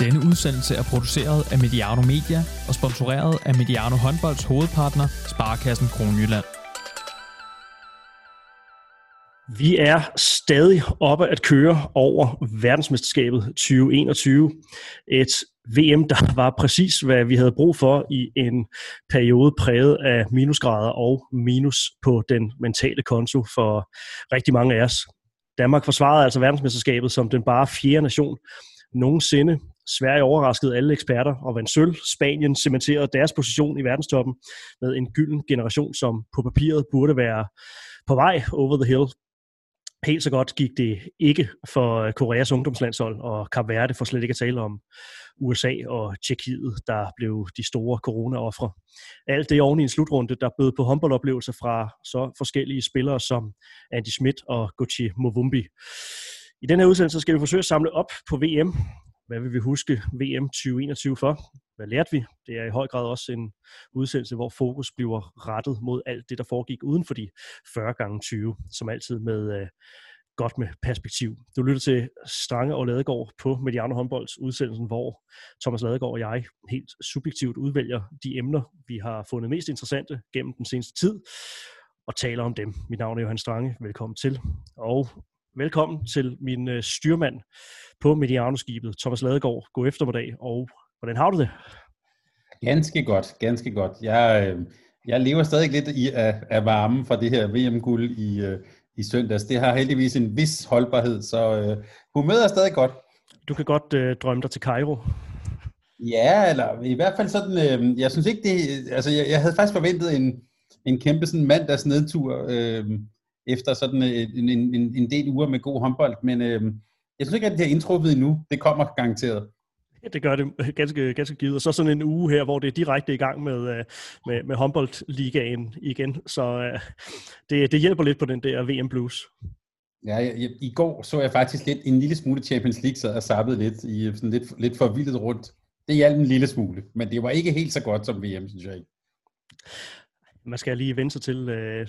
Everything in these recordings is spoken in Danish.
Denne udsendelse er produceret af Mediano Media og sponsoreret af Mediano Håndbolds hovedpartner, Sparkassen Kronjylland. Vi er stadig oppe at køre over verdensmesterskabet 2021. Et VM, der var præcis, hvad vi havde brug for i en periode præget af minusgrader og minus på den mentale konto for rigtig mange af os. Danmark forsvarede altså verdensmesterskabet som den bare fjerde nation nogensinde. Sverige overraskede alle eksperter og vandt sølv. Spanien cementerede deres position i verdenstoppen med en gylden generation, som på papiret burde være på vej over the hill. Helt så godt gik det ikke for Koreas ungdomslandshold, og Kap Verde for slet ikke at tale om USA og Tjekkiet, der blev de store corona-offre. Alt det oven i en slutrunde, der bød på håndboldoplevelser fra så forskellige spillere som Andy Schmidt og Gucci Movumbi. I denne her udsendelse skal vi forsøge at samle op på VM. Hvad vil vi huske VM 2021 for? Hvad lærte vi? Det er i høj grad også en udsendelse, hvor fokus bliver rettet mod alt det, der foregik uden for de 40 gange 20, som altid med øh, godt med perspektiv. Du lytter til Strange og Ladegaard på Mediano Håndbolds udsendelsen, hvor Thomas Ladegaard og jeg helt subjektivt udvælger de emner, vi har fundet mest interessante gennem den seneste tid, og taler om dem. Mit navn er Johan Strange. Velkommen til. Og velkommen til min øh, styrmand på Mediano-skibet, Thomas Ladegaard. God eftermiddag, og hvordan har du det? Ganske godt, ganske godt. Jeg, øh, jeg lever stadig lidt i, af, af varmen fra det her VM-guld i, øh, i søndags. Det har heldigvis en vis holdbarhed, så øh, humøret er stadig godt. Du kan godt øh, drømme dig til Cairo. Ja, eller i hvert fald sådan, øh, jeg synes ikke det, altså jeg, jeg havde faktisk forventet en, en kæmpe sådan mandags nedtur, øh, efter sådan en, en, en, en del uger med god håndbold, men øh, jeg synes ikke, at det har indtruffet endnu. Det kommer garanteret. Ja, det gør det ganske, ganske givet. Og så sådan en uge her, hvor det er direkte i gang med, øh, med, med håndboldligaen igen. Så uh, det, det hjælper lidt på den der VM Blues. Ja, jeg, jeg, i går så jeg faktisk lidt en lille smule Champions League, så jeg sappede lidt, i, sådan lidt, lidt forvildet rundt. Det hjalp en lille smule, men det var ikke helt så godt som VM, synes jeg ikke man skal lige vende sig til øh,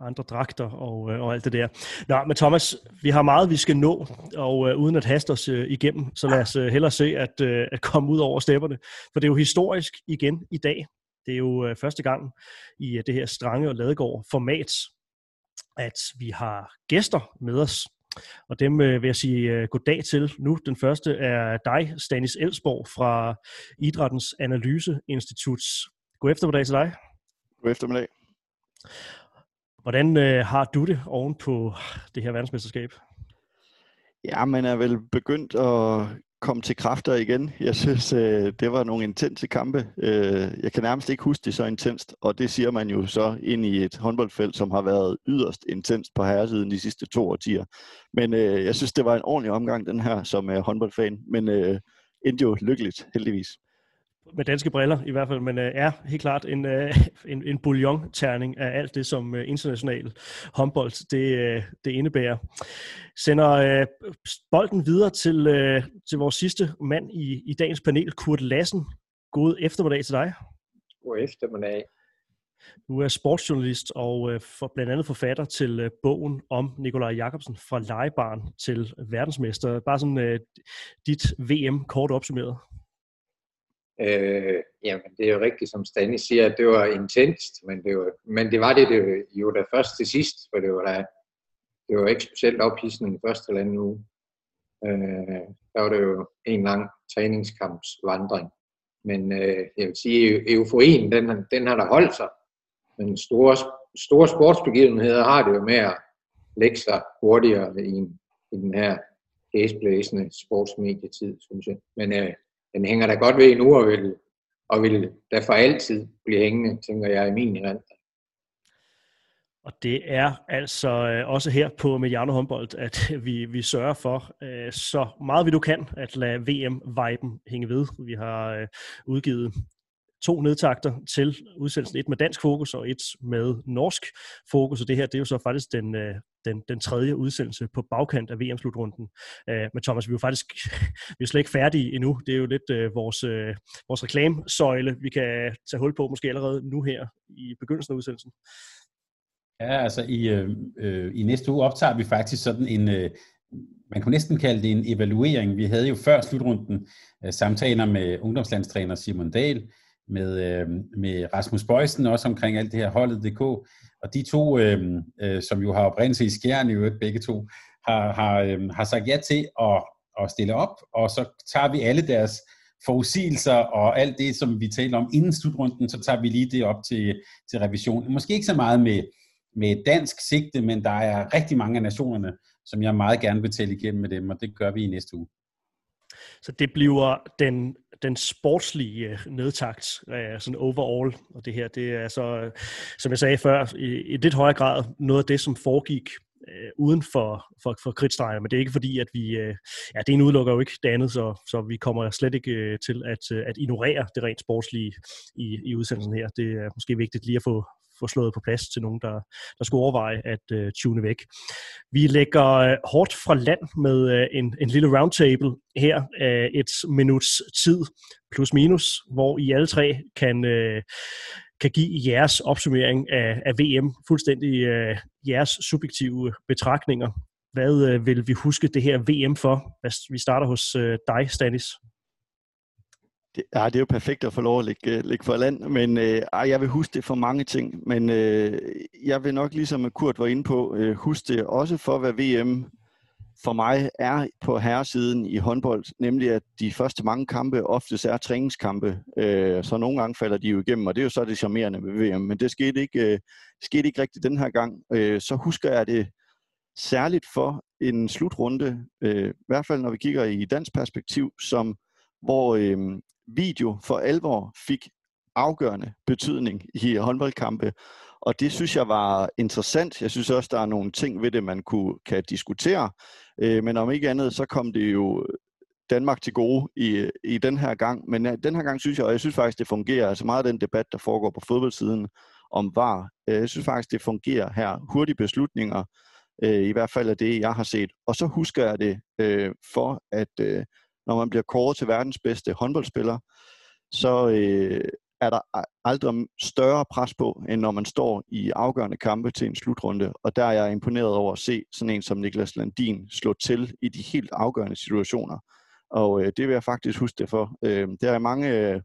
andre dragter og, øh, og alt det der. Nå, men Thomas, vi har meget, vi skal nå, og øh, uden at haste os øh, igennem, så lad os øh, hellere se at, øh, at komme ud over stepperne. For det er jo historisk igen i dag. Det er jo øh, første gang i øh, det her Strange og Ladegård format, at vi har gæster med os. Og dem øh, vil jeg sige øh, goddag til nu. Den første er dig, Stanis Elsborg fra Idrættens Analyse Instituts. God eftermiddag til dig. God eftermiddag. Hvordan øh, har du det oven på det her verdensmesterskab? Ja, man er vel begyndt at komme til kræfter igen. Jeg synes, øh, det var nogle intense kampe. Øh, jeg kan nærmest ikke huske det så intenst, og det siger man jo så ind i et håndboldfelt, som har været yderst intenst på herresiden de sidste to årtier. Men øh, jeg synes, det var en ordentlig omgang, den her, som er håndboldfan. Men øh, endte jo lykkeligt, heldigvis med danske briller i hvert fald, men øh, er helt klart en, øh, en, en bouillon-terning af alt det, som øh, international håndbold det, øh, det indebærer. Sender øh, bolden videre til, øh, til vores sidste mand i, i dagens panel, Kurt Lassen. God eftermiddag til dig. God eftermiddag. Du er sportsjournalist og øh, for, blandt andet forfatter til øh, bogen om Nikolaj Jakobsen fra legebarn til verdensmester. Bare sådan øh, dit VM kort opsummeret. Øh, jamen, det er jo rigtigt, som Stanley siger, at det var intenst, men det var, men det, var det, det jo da først til sidst, for det var da, det var ikke specielt ophidsende i første eller anden uge. Øh, der var det jo en lang træningskampsvandring. Men øh, jeg vil sige, euforien, den, den har der holdt sig. Men store, store sportsbegivenheder har det jo med at lægge sig hurtigere i, i den her hæsblæsende sportsmedietid, synes jeg. Men øh, den hænger da godt ved nu, og vil, og vil da for altid blive hængende, tænker jeg, i min erindring. Og det er altså øh, også her på Mediano Håndbold, at vi, vi sørger for øh, så meget vi du kan at lade VM-viben hænge ved. Vi har øh, udgivet to nedtakter til udsendelsen. Et med dansk fokus og et med norsk fokus. Og det her det er jo så faktisk den, øh, den, den tredje udsendelse på bagkant af VM-slutrunden. Øh, men Thomas, vi er jo faktisk vi er slet ikke færdige endnu. Det er jo lidt øh, vores, øh, vores reklamesøjle, vi kan tage hul på måske allerede nu her i begyndelsen af udsendelsen. Ja, altså i, øh, i næste uge optager vi faktisk sådan en, øh, man kunne næsten kalde det en evaluering. Vi havde jo før slutrunden øh, samtaler med ungdomslandstræner Simon Dahl, med, øh, med Rasmus Bøjsen også omkring alt det her holdet.dk, og de to, øh, øh, som jo har oprindelse i skjern i øvrigt begge to, har, har, øh, har sagt ja til at, at stille op, og så tager vi alle deres forudsigelser og alt det, som vi talte om inden slutrunden, så tager vi lige det op til, til revision. Måske ikke så meget med, med dansk sigte, men der er rigtig mange af nationerne, som jeg meget gerne vil tælle igennem med dem, og det gør vi i næste uge. Så det bliver den, den sportslige øh, nedtakt, øh, sådan overall, og det her, det er så, øh, som jeg sagde før, i, i lidt højere grad noget af det, som foregik øh, uden for, for, for kridtstreger, men det er ikke fordi, at vi, øh, ja, det ene udelukker jo ikke det andet, så, så vi kommer slet ikke øh, til at, øh, at ignorere det rent sportslige i, i udsendelsen her. Det er måske vigtigt lige at få, få slået på plads til nogen, der, der skulle overveje at øh, tune væk. Vi lægger øh, hårdt fra land med øh, en, en lille roundtable her, øh, et minuts tid plus minus, hvor I alle tre kan, Øh, kan give jeres opsummering af, af VM, fuldstændig øh, jeres subjektive betragtninger. Hvad øh, vil vi huske det her VM for? Vi starter hos øh, dig, Stanis. Det, ja, det er jo perfekt at få lov at lægge, øh, lægge for land, men øh, jeg vil huske det for mange ting. Men øh, jeg vil nok, ligesom Kurt var inde på, øh, huske det også for, hvad VM for mig er på herresiden i håndbold, nemlig at de første mange kampe oftest er træningskampe, øh, så nogle gange falder de jo igennem, og det er jo så det charmerende ved VM, men det skete ikke, øh, skete ikke rigtigt den her gang. Øh, så husker jeg det særligt for en slutrunde, øh, i hvert fald når vi kigger i dansk perspektiv, som hvor øh, video for alvor fik afgørende betydning i håndboldkampe. Og det synes jeg var interessant. Jeg synes også, der er nogle ting ved det, man kunne, kan diskutere. Øh, men om ikke andet, så kom det jo Danmark til gode i, i den her gang. Men øh, den her gang synes jeg, og jeg synes faktisk, det fungerer. Altså meget af den debat, der foregår på fodboldsiden om var, øh, jeg synes faktisk, det fungerer her. Hurtige beslutninger, øh, i hvert fald af det, jeg har set. Og så husker jeg det øh, for, at øh, når man bliver kåret til verdens bedste håndboldspiller, så øh, er der aldrig større pres på, end når man står i afgørende kampe til en slutrunde. Og der er jeg imponeret over at se sådan en som Niklas Landin slå til i de helt afgørende situationer. Og øh, det vil jeg faktisk huske det for. Øh, der er mange, øh,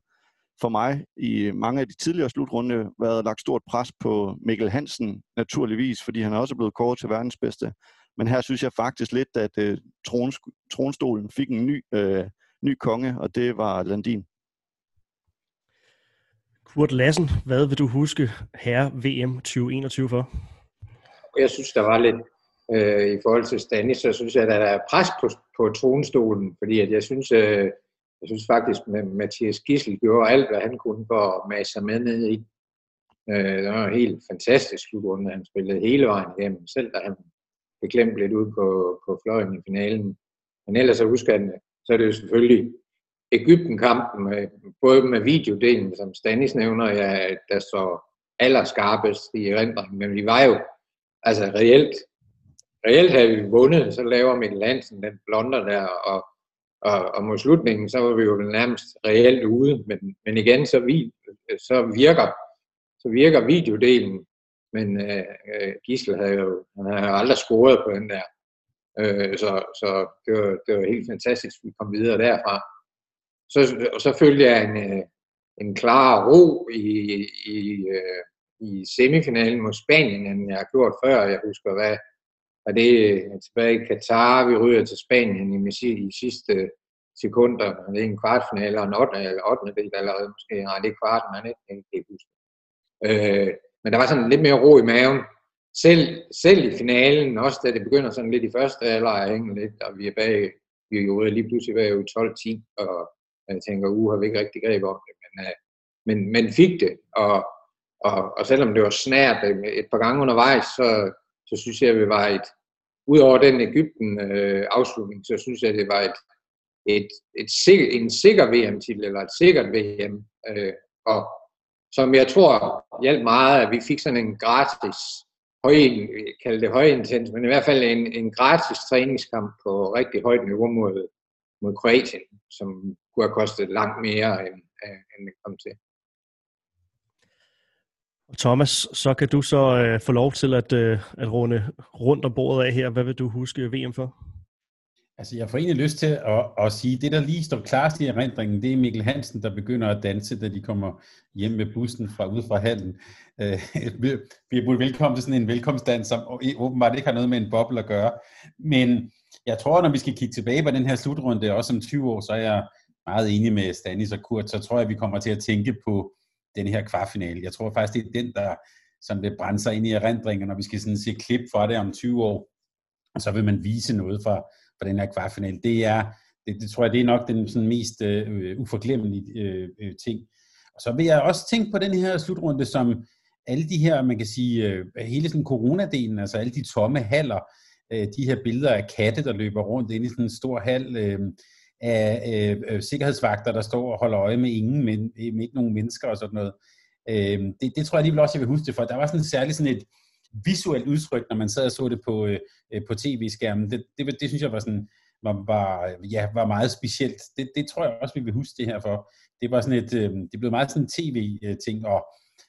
for mig i mange af de tidligere slutrunde været lagt stort pres på Mikkel Hansen, naturligvis, fordi han er også blevet kåret til verdens bedste. Men her synes jeg faktisk lidt, at øh, trons, tronstolen fik en ny, øh, ny konge, og det var Landin. Kurt Lassen, hvad vil du huske her VM 2021 for? Jeg synes, der var lidt øh, i forhold til Stanis, så synes jeg, at der er pres på, på tronstolen, fordi at jeg synes, øh, jeg synes faktisk, at Mathias Gissel gjorde alt, hvad han kunne for at mase sig med ned i. Øh, det var en helt fantastisk slutrunde. Han spillede hele vejen igennem, selv da han beklemt lidt ud på, på fløjen i finalen. Men ellers så husker jeg, så er det jo selvfølgelig Ægypten-kampen, både med videodelen, som Stanis nævner, ja, der så allerskarpest i erindringen, men vi var jo, altså reelt, reelt havde vi vundet, så laver Mikkel Hansen den blonder der, og, og, og mod slutningen, så var vi jo nærmest reelt ude, men, men igen, så, vi, så virker så virker videodelen men øh, øh, Gisle havde jo han havde aldrig scoret på den der. Øh, så så det, var, det var helt fantastisk, at vi kom videre derfra. Så, og så følte jeg en, øh, en klar ro i, i, øh, i semifinalen mod Spanien, end jeg har gjort før. Jeg husker, hvad, og det øh, tilbage i Katar, vi ryger til Spanien i, i sidste sekunder. Det er en kvartfinale og en 8. eller 8. del allerede måske. Nej, det er kvarten, man ikke kan ikke huske. Øh, men der var sådan lidt mere ro i maven. Selv, selv i finalen, også da det begynder sådan lidt i første alder at hænge lidt, og vi er bag, vi er jo lige pludselig bag 12-10, og jeg tænker, uh, har vi ikke rigtig greb om det, men, uh, men, men fik det, og, og, og selvom det var snært øh, et par gange undervejs, så, så synes jeg, at vi var et, udover den Ægypten øh, afslutning, så synes jeg, det var et, et, et, et en sikker VM-titel, eller et sikkert VM, øh, og som jeg tror hjalp meget, at vi fik sådan en gratis, høj, kalde det højintens, men i hvert fald en, en gratis træningskamp på rigtig højt niveau mod, mod Kroatien, som kunne have kostet langt mere, end, end det kom til. Thomas, så kan du så øh, få lov til at, øh, at runde rundt om bordet af her. Hvad vil du huske VM for? Altså, jeg får egentlig lyst til at, at sige, det der lige står klart i erindringen, det er Mikkel Hansen, der begynder at danse, da de kommer hjem med bussen fra ude fra hallen. Øh, vi er velkommen til sådan en velkomstdans, som åbenbart ikke har noget med en boble at gøre. Men jeg tror, når vi skal kigge tilbage på den her slutrunde, også om 20 år, så er jeg meget enig med Stanis og Kurt, så tror jeg, vi kommer til at tænke på den her kvartfinale. Jeg tror faktisk, det er den, der som vil brænde sig ind i erindringen, når vi skal sådan se klip fra det om 20 år, så vil man vise noget fra, fra den her kvartfinale. Det er, det, det tror jeg, det er nok den sådan mest øh, uforglemmelige øh, øh, ting. Og så vil jeg også tænke på den her slutrunde, som alle de her, man kan sige, øh, hele sådan coronadelen, altså alle de tomme haller, øh, de her billeder af katte, der løber rundt inde i sådan en stor hal, øh, af øh, øh sikkerhedsvagter, der står og holder øje med ingen, men med ikke nogen mennesker og sådan noget. Øh, det, det tror jeg lige også, jeg vil huske det for. Der var sådan særligt sådan et visuelt udtryk, når man sad og så det på, øh, øh på tv-skærmen. Det, det, det, synes jeg var sådan, var, var, ja, var meget specielt. Det, det tror jeg også, vi vil huske det her for. Det var sådan et, øh, det blev meget sådan en tv-ting, og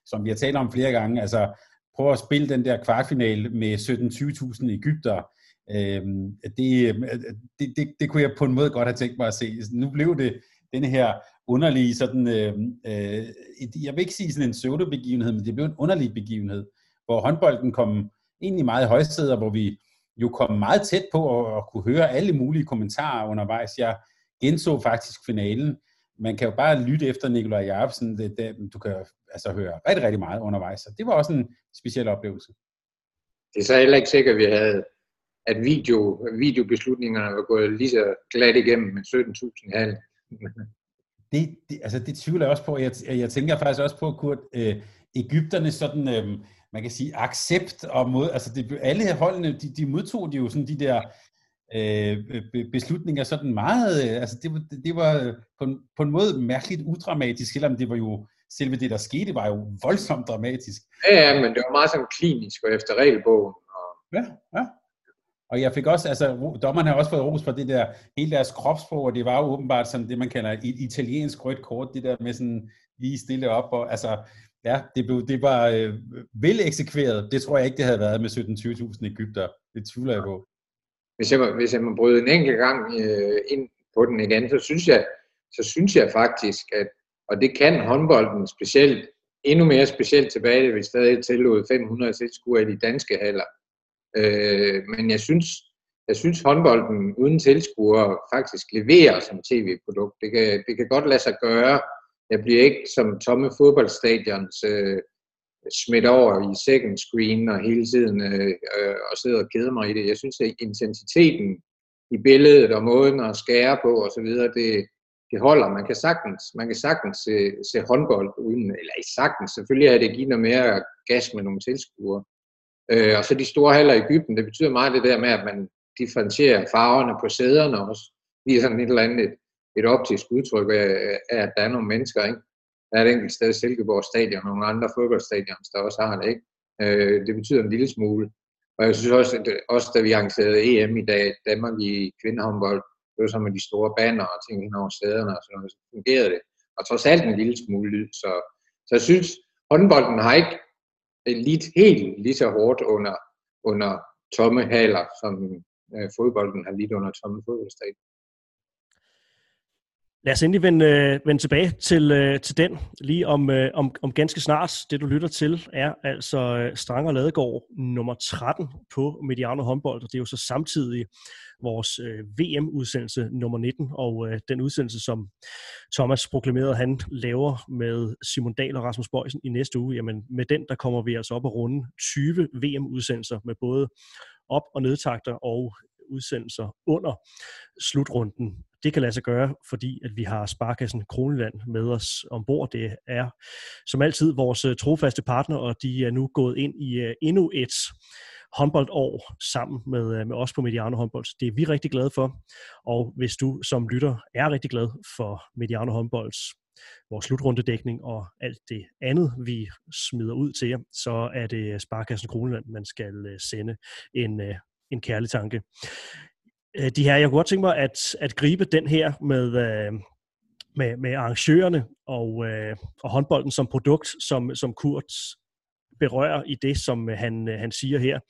som vi har talt om flere gange, altså prøv at spille den der kvartfinale med 17-20.000 Ægypter. Øhm, øh, det, det, det, det kunne jeg på en måde godt have tænkt mig at se. Nu blev det den her underlige sådan, øh, øh, jeg vil ikke sige sådan en pseudo-begivenhed, men det blev en underlig begivenhed, hvor håndbolden kom egentlig meget i højsæder, hvor vi jo kom meget tæt på at, at kunne høre alle mulige kommentarer undervejs. Jeg genså faktisk finalen. Man kan jo bare lytte efter Nikolaj Jacobsen. Det, det, du kan altså høre rigtig, rigtig meget undervejs. Så det var også en speciel oplevelse. Det er så heller ikke sikkert, at vi havde at video, videobeslutningerne var gået lige så glat igennem med 17.000 halv. det, det, altså det tvivler jeg også på. Jeg, jeg tænker faktisk også på, Kurt, øh, Ægypterne sådan, øh, man kan sige, accept og mod, altså det, alle holdene, de, de modtog de jo sådan de der øh, beslutninger sådan meget, øh, altså det, det, var på en, på en måde mærkeligt udramatisk, selvom det var jo, selve det der skete, var jo voldsomt dramatisk. Ja, ja, men det var meget sådan klinisk og efter regelbogen. Og... Ja, ja. Og jeg fik også, altså dommerne har også fået ros for det der, hele deres kropsprog, og det var jo åbenbart sådan det, man kalder et italiensk rødt kort, det der med sådan lige stille op, og altså, ja, det, blev, det var øh, vel eksekveret. Det tror jeg ikke, det havde været med 17-20.000 Ægypter. Det tvivler jeg på. Hvis jeg, hvis jeg må bryde en enkelt gang øh, ind på den igen, så synes jeg, så synes jeg faktisk, at, og det kan håndbolden specielt, endnu mere specielt tilbage, hvis stadig tillod 500 tilskuere i de danske haller, Øh, men jeg synes, jeg synes håndbolden uden tilskuere faktisk leverer som tv-produkt. Det kan, det kan godt lade sig gøre. Jeg bliver ikke som tomme fodboldstadions øh, smidt over i second screen og hele tiden øh, øh, og sidder og keder mig i det. Jeg synes, at intensiteten i billedet og måden at skære på osv., det, det holder. Man kan sagtens, man kan sagtens se, se håndbold uden, eller ikke sagtens, selvfølgelig er det give noget mere gas med nogle tilskuere. Øh, og så de store haller i Ægypten, det betyder meget det der med, at man differentierer farverne på sæderne også. Lige sådan et eller andet et, et optisk udtryk af, af, at der er nogle mennesker, ikke? Der er et enkelt sted Silkeborg Stadion og nogle andre fodboldstadions, der også har det, ikke? Øh, det betyder en lille smule. Og jeg synes også, at også da vi arrangerede EM i dag, Danmark i kvindehåndbold, det var så med de store banner og ting hen over sæderne og sådan noget, så fungerede det. Og trods alt en lille smule lyd. Så, så jeg synes, håndbolden har ikke lidt helt lige så hårdt under, under tomme haler, som øh, fodbolden har lidt under tomme fodboldstadion. Lad os endelig vende, øh, vende tilbage til, øh, til den lige om, øh, om, om ganske snart. Det du lytter til er altså øh, Stranger Ladegård nummer 13 på Mediano håndbold, og det er jo så samtidig vores øh, VM-udsendelse nummer 19, og øh, den udsendelse, som Thomas proklamerede, han laver med Simon Dahl og Rasmus Bøjsen i næste uge, jamen med den, der kommer vi altså op og runde 20 VM-udsendelser med både op- og nedtakter og udsendelser under slutrunden. Det kan lade sig gøre, fordi at vi har Sparkassen Kroneland med os ombord. Det er som altid vores øh, trofaste partner, og de er nu gået ind i øh, endnu et håndboldår sammen med, øh, med os på Mediano Håndbold. Det er vi rigtig glade for, og hvis du som lytter er rigtig glad for Mediano Håndbolds vores slutrundedækning og alt det andet, vi smider ud til jer, så er det Sparkassen Kroneland, man skal sende en, en kærlig tanke. Øh, de her, jeg kunne godt tænke mig at, at gribe den her med, øh, med, med arrangørerne og, øh, og håndbolden som produkt, som, som Kurt berører i det, som han, han siger her.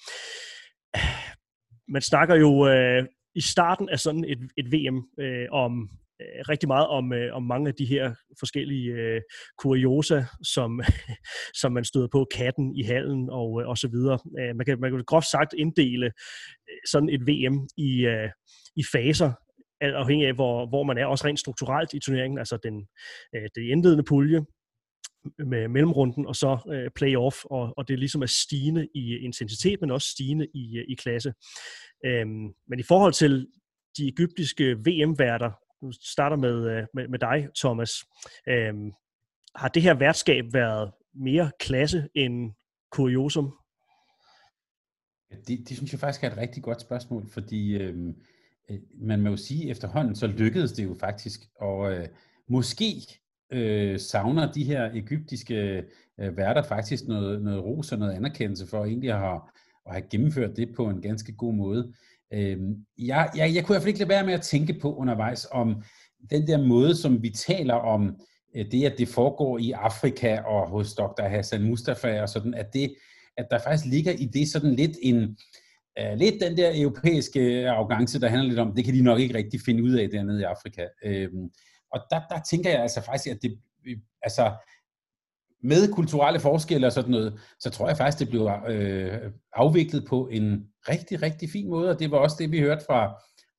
Man snakker jo øh, i starten af sådan et, et VM øh, om Øh, rigtig meget om, øh, om mange af de her forskellige øh, kuriosa, som, som man støder på, katten i hallen og, øh, og så videre. Øh, man, kan, man kan groft sagt inddele øh, sådan et VM i, øh, i faser, alt afhængig af, hvor, hvor man er, også rent strukturelt i turneringen, altså den, øh, det indledende pulje, med mellemrunden, og så øh, playoff, og, og det ligesom er stigende i intensitet, men også stigende i, øh, i klasse. Øhm, men i forhold til de egyptiske VM-værter, nu starter med, øh, med, med dig, Thomas, øhm, har det her værtskab været mere klasse end kuriosum? Det, det synes jeg faktisk er et rigtig godt spørgsmål, fordi øhm, øh, man må jo sige, at efterhånden så lykkedes det jo faktisk, og øh, måske øh, savner de her egyptiske øh, værter faktisk noget, noget ros og noget anerkendelse for egentlig at have, at have gennemført det på en ganske god måde. Øh, jeg, jeg, jeg kunne i hvert fald ikke lade være med at tænke på undervejs om den der måde, som vi taler om øh, det, at det foregår i Afrika og hos Dr. Hassan Mustafa og sådan, at, det, at der faktisk ligger i det sådan lidt en, Uh, lidt den der europæiske arrogance, der handler lidt om, det kan de nok ikke rigtig finde ud af dernede i Afrika. Uh, og der, der tænker jeg altså faktisk, at det, øh, altså, med kulturelle forskelle og sådan noget, så tror jeg faktisk, det bliver øh, afviklet på en rigtig, rigtig fin måde, og det var også det, vi hørte fra,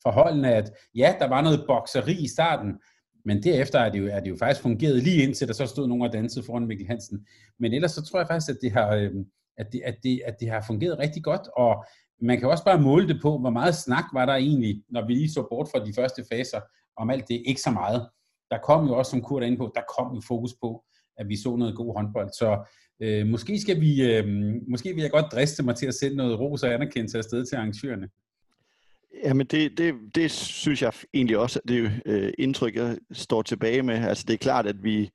fra holdene, at ja, der var noget bokseri i starten, men derefter er det, jo, er det jo faktisk fungeret lige indtil der så stod nogen og dansede foran Mikkel Hansen. Men ellers så tror jeg faktisk, at det har, øhm, at det, at det, at det har fungeret rigtig godt, og man kan også bare måle det på, hvor meget snak var der egentlig, når vi lige så bort fra de første faser om alt det, ikke så meget der kom jo også, som Kurt er inde på, der kom jo fokus på, at vi så noget god håndbold. Så øh, måske, skal vi, øh, måske vil jeg godt driste mig til at sende noget ros og anerkendelse afsted til arrangørerne. Jamen det, det, det synes jeg egentlig også, det er øh, indtryk, jeg står tilbage med. Altså det er klart, at vi,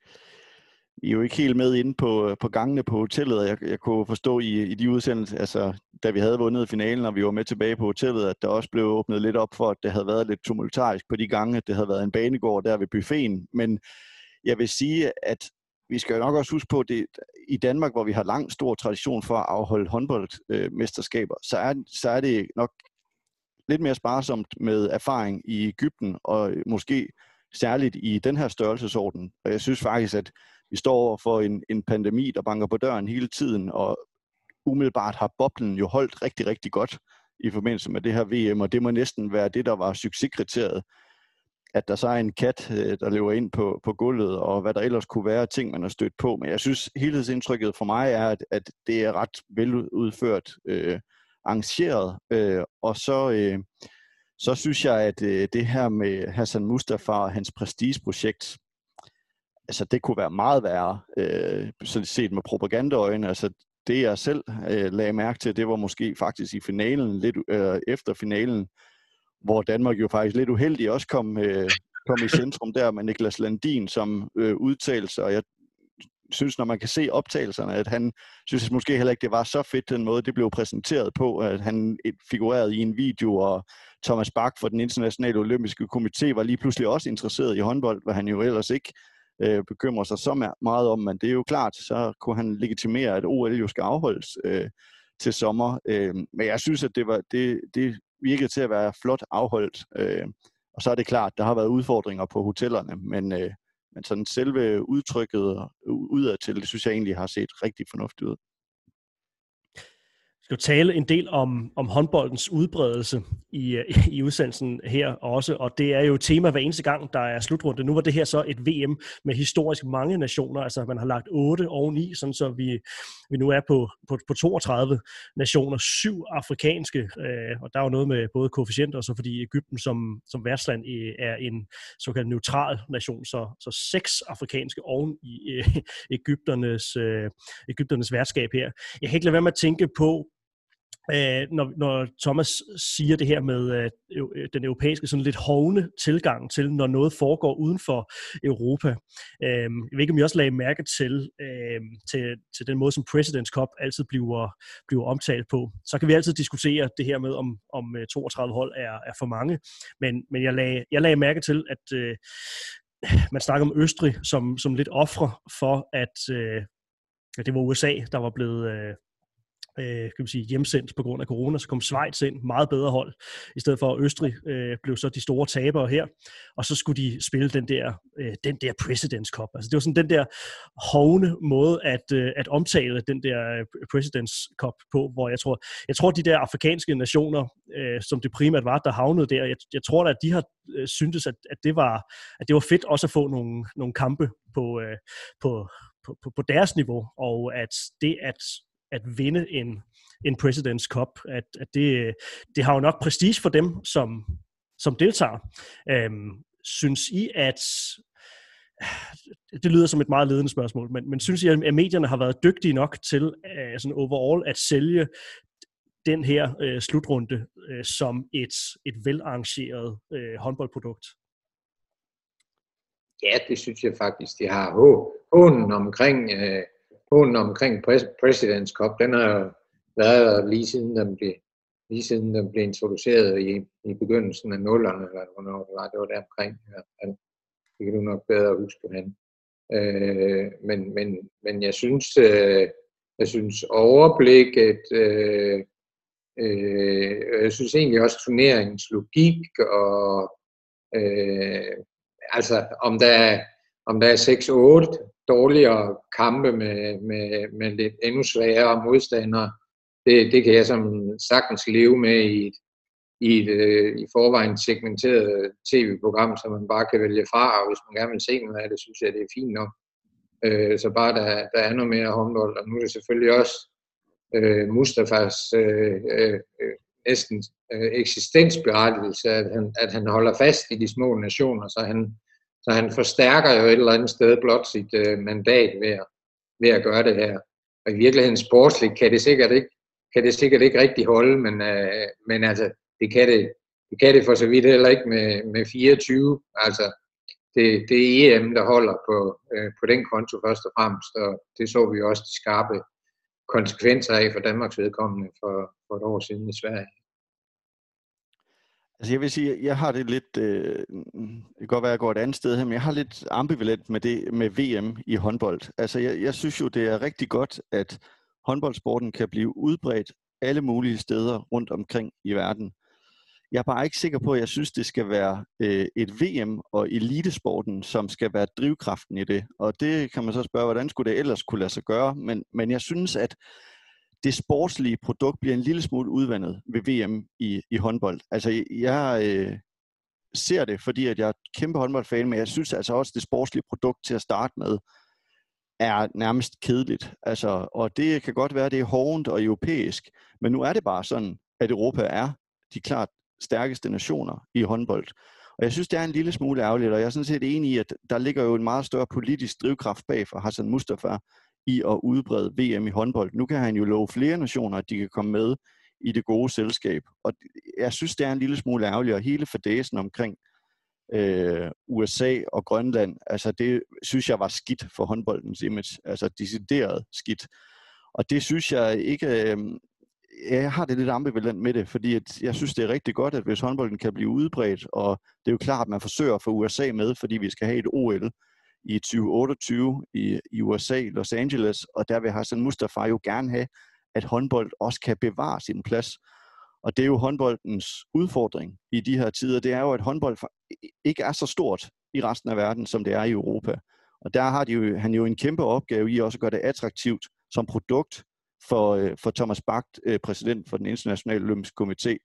vi er jo ikke helt med inde på, øh, på gangene på hotellet. Jeg, jeg kunne forstå i, i de udsendelser, altså da vi havde vundet finalen, og vi var med tilbage på hotellet, at der også blev åbnet lidt op for, at det havde været lidt tumultarisk på de gange, at det havde været en banegård der ved buffeten. Men jeg vil sige, at vi skal jo nok også huske på, at det, i Danmark, hvor vi har lang stor tradition for at afholde håndboldmesterskaber, så, er, så er det nok lidt mere sparsomt med erfaring i Ægypten, og øh, måske særligt i den her størrelsesorden. Og jeg synes faktisk, at vi står over for en, en pandemi, der banker på døren hele tiden, og umiddelbart har boblen jo holdt rigtig, rigtig godt i forbindelse med det her VM, og det må næsten være det, der var succeskriteriet. At der så er en kat, øh, der lever ind på, på gulvet, og hvad der ellers kunne være ting, man har stødt på. Men jeg synes, helhedsindtrykket for mig er, at, at det er ret veludført, øh, arrangeret, øh, og så... Øh, så synes jeg, at øh, det her med Hassan Mustafa og hans prestigeprojekt, altså det kunne være meget værre, øh, sådan set med propagandaøjne. Altså det jeg selv øh, lagde mærke til, det var måske faktisk i finalen, lidt øh, efter finalen, hvor Danmark jo faktisk lidt uheldig også kom, øh, kom i centrum der med Niklas Landin som øh, udtalelse, og jeg synes, når man kan se optagelserne, at han synes måske heller ikke, det var så fedt den måde, det blev præsenteret på, at han figurerede i en video, og Thomas Bach fra den internationale olympiske komité var lige pludselig også interesseret i håndbold, hvad han jo ellers ikke øh, bekymrer sig så meget om, men det er jo klart, så kunne han legitimere, at OL jo skal afholdes øh, til sommer. Øh, men jeg synes, at det, var, det, det virkede til at være flot afholdt. Øh, og så er det klart, der har været udfordringer på hotellerne, men, øh, men sådan selve udtrykket øh, udadtil, det synes jeg egentlig har set rigtig fornuftigt ud jo tale en del om, om håndboldens udbredelse i, øh, i udsendelsen her også, og det er jo et tema hver eneste gang, der er slutrunde. Nu var det her så et VM med historisk mange nationer, altså man har lagt 8 oveni, sådan så vi, vi nu er på, på, på 32 nationer, syv afrikanske, øh, og der er jo noget med både koefficienter, og så fordi Ægypten som, som værtsland øh, er en såkaldt neutral nation, så, så seks afrikanske oven i øh, Ægypternes, øh, Ægypternes værtskab her. Jeg kan ikke lade være med at tænke på, øh, når, når Thomas siger det her med øh, øh, den europæiske sådan lidt hovne tilgang til, når noget foregår uden for Europa. Øh, jeg ved ikke, om I også lagde mærke til, øh, til, til den måde, som President's Cup altid bliver, bliver omtalt på. Så kan vi altid diskutere det her med, om, om øh, 32 hold er, er for mange. Men, men jeg, lagde, jeg lagde mærke til, at øh, man snakker om Østrig som, som lidt ofre for, at øh, det var USA, der var blevet... Øh, øh, kan man sige, hjemsendt på grund af corona, så kom Schweiz ind, meget bedre hold, i stedet for Østrig øh, blev så de store tabere her, og så skulle de spille den der, øh, den der President's Cup. Altså det var sådan den der hovne måde at, øh, at omtale den der øh, President's Cup på, hvor jeg tror, jeg tror de der afrikanske nationer, øh, som det primært var, der havnede der, jeg, jeg tror da, at de har øh, syntes, at, at, det var, at det var fedt også at få nogle, nogle kampe på, øh, på, på, på, på deres niveau, og at det at at vinde en, en President's Cup. At, at det, det har jo nok prestige for dem, som, som deltager. Øhm, synes I, at det lyder som et meget ledende spørgsmål, men, men synes I, at medierne har været dygtige nok til uh, sådan overall at sælge den her uh, slutrunde uh, som et, et velarrangeret uh, håndboldprodukt? Ja, det synes jeg faktisk, de har. Hånden omkring uh, hånden omkring President's Cup, den har været lige siden den blev, lige siden den blev introduceret i, i begyndelsen af nullerne, eller hvornår det var, det var der omkring i hvert fald. Det kan du nok bedre huske, han. Øh, men, men, men jeg synes, øh, jeg synes overblikket, øh, øh, jeg synes egentlig også turneringens logik, og øh, altså om der, om der er 6-8 dårligere kampe med, med, med lidt endnu sværere modstandere, det, det kan jeg som sagtens leve med i et, i et øh, i forvejen segmenteret tv-program, som man bare kan vælge fra, og hvis man gerne vil se noget af det, synes jeg, det er fint nok. Øh, så bare der, der er noget mere håndbold, og nu er det selvfølgelig også øh, Mustafas øh, øh, øh næsten øh, eksistensberettigelse, at han, at han holder fast i de små nationer, så han, så han forstærker jo et eller andet sted blot sit øh, mandat ved at, ved at gøre det her. Og i virkeligheden sportsligt kan det sikkert ikke, kan det sikkert ikke rigtig holde, men, øh, men altså, det kan det, det kan det for så vidt heller ikke med, med 24. Altså, det, det er EM, der holder på, øh, på den konto først og fremmest, og det så vi også de skarpe konsekvenser af for Danmarks vedkommende for, for et år siden i Sverige. Altså jeg vil sige, jeg har det lidt, øh, det kan godt være, at jeg går et andet sted her, men jeg har lidt ambivalent med det med VM i håndbold. Altså jeg, jeg synes jo, det er rigtig godt, at håndboldsporten kan blive udbredt alle mulige steder rundt omkring i verden. Jeg er bare ikke sikker på, at jeg synes, det skal være øh, et VM og elitesporten, som skal være drivkraften i det. Og det kan man så spørge, hvordan skulle det ellers kunne lade sig gøre? Men, men jeg synes, at det sportslige produkt bliver en lille smule udvandet ved VM i, i håndbold. Altså, jeg øh, ser det, fordi at jeg er kæmpe håndboldfan, men jeg synes altså også, at det sportslige produkt til at starte med er nærmest kedeligt. Altså, og det kan godt være, at det er hårdt og europæisk, men nu er det bare sådan, at Europa er de klart stærkeste nationer i håndbold. Og jeg synes, det er en lille smule ærgerligt, og jeg er sådan set enig i, at der ligger jo en meget større politisk drivkraft bag for Hassan Mustafa, i at udbrede VM i håndbold. Nu kan han jo love flere nationer, at de kan komme med i det gode selskab. Og jeg synes, det er en lille smule ærgerligt, og hele fordæsen omkring øh, USA og Grønland, altså det synes jeg var skidt for håndboldens image, altså decideret skidt. Og det synes jeg ikke, øh, jeg har det lidt ambivalent med det, fordi at jeg synes, det er rigtig godt, at hvis håndbolden kan blive udbredt, og det er jo klart, at man forsøger at få USA med, fordi vi skal have et OL, i 2028 i, i USA, Los Angeles, og der vil Hassan Mustafa jo gerne have, at håndbold også kan bevare sin plads. Og det er jo håndboldens udfordring i de her tider, det er jo, at håndbold ikke er så stort i resten af verden, som det er i Europa. Og der har de jo, han jo en kæmpe opgave i også at gøre det attraktivt som produkt for, øh, for Thomas Bach, øh, præsident for den internationale olympiske komité.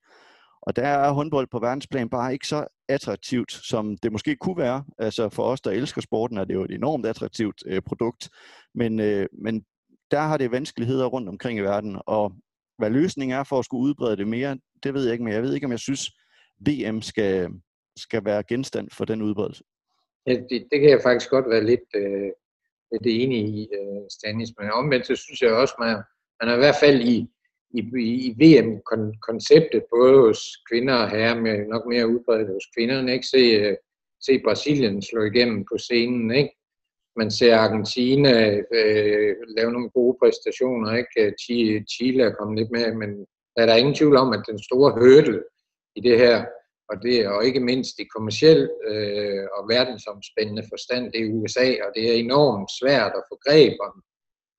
Og der er håndbold på verdensplan bare ikke så attraktivt, som det måske kunne være. Altså for os, der elsker sporten, er det jo et enormt attraktivt øh, produkt. Men, øh, men der har det vanskeligheder rundt omkring i verden. Og hvad løsningen er for at skulle udbrede det mere, det ved jeg ikke, men jeg ved ikke, om jeg synes, VM skal, skal være genstand for den udbredelse. Ja, det, det kan jeg faktisk godt være lidt, øh, lidt enig i, øh, Stanis. Men omvendt, så synes jeg også, man, man er i hvert fald i, i, i VM-konceptet, både hos kvinder og herrer, men nok mere udbredt hos kvinderne, ikke? Se, øh, se Brasilien slå igennem på scenen, ikke? Man ser Argentina øh, lave nogle gode præstationer, ikke? Øh, Chile er kommet lidt med, men der er der ingen tvivl om, at den store hurdle i det her, og, det, og ikke mindst i kommersiel øh, og verdensomspændende forstand, det er USA, og det er enormt svært at få greb om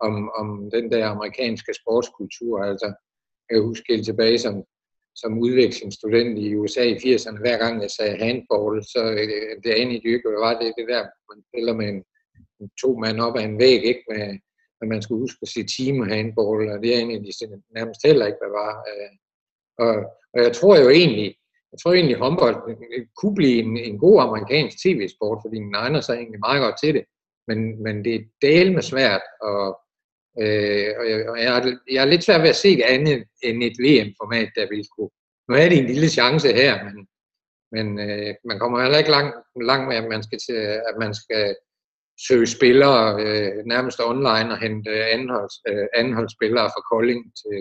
om, om den der amerikanske sportskultur. Altså, jeg husker helt tilbage som, som udvekslingsstudent i USA i 80'erne, hver gang jeg sagde handball, så øh, det andet i hvad var det, det der, man spiller med en, to mand op ad en væg, ikke? Med, at man skulle huske at sige team handball, og det er egentlig de nærmest heller ikke, hvad var. Øh, og, og jeg tror jo egentlig, jeg tror egentlig, håndbold øh, øh, kunne blive en, en god amerikansk tv-sport, fordi den egner sig egentlig meget godt til det. Men, men det er del med svært, og, øh, og, jeg, og jeg, er, jeg er lidt svært ved at se andet end et VM-format, der vil kunne. Nu er det en lille chance her, men, men øh, man kommer heller ikke langt, langt med, at man skal, til, at man skal søge spillere øh, nærmest online og hente anholds, øh, anholdsspillere fra Kolding til,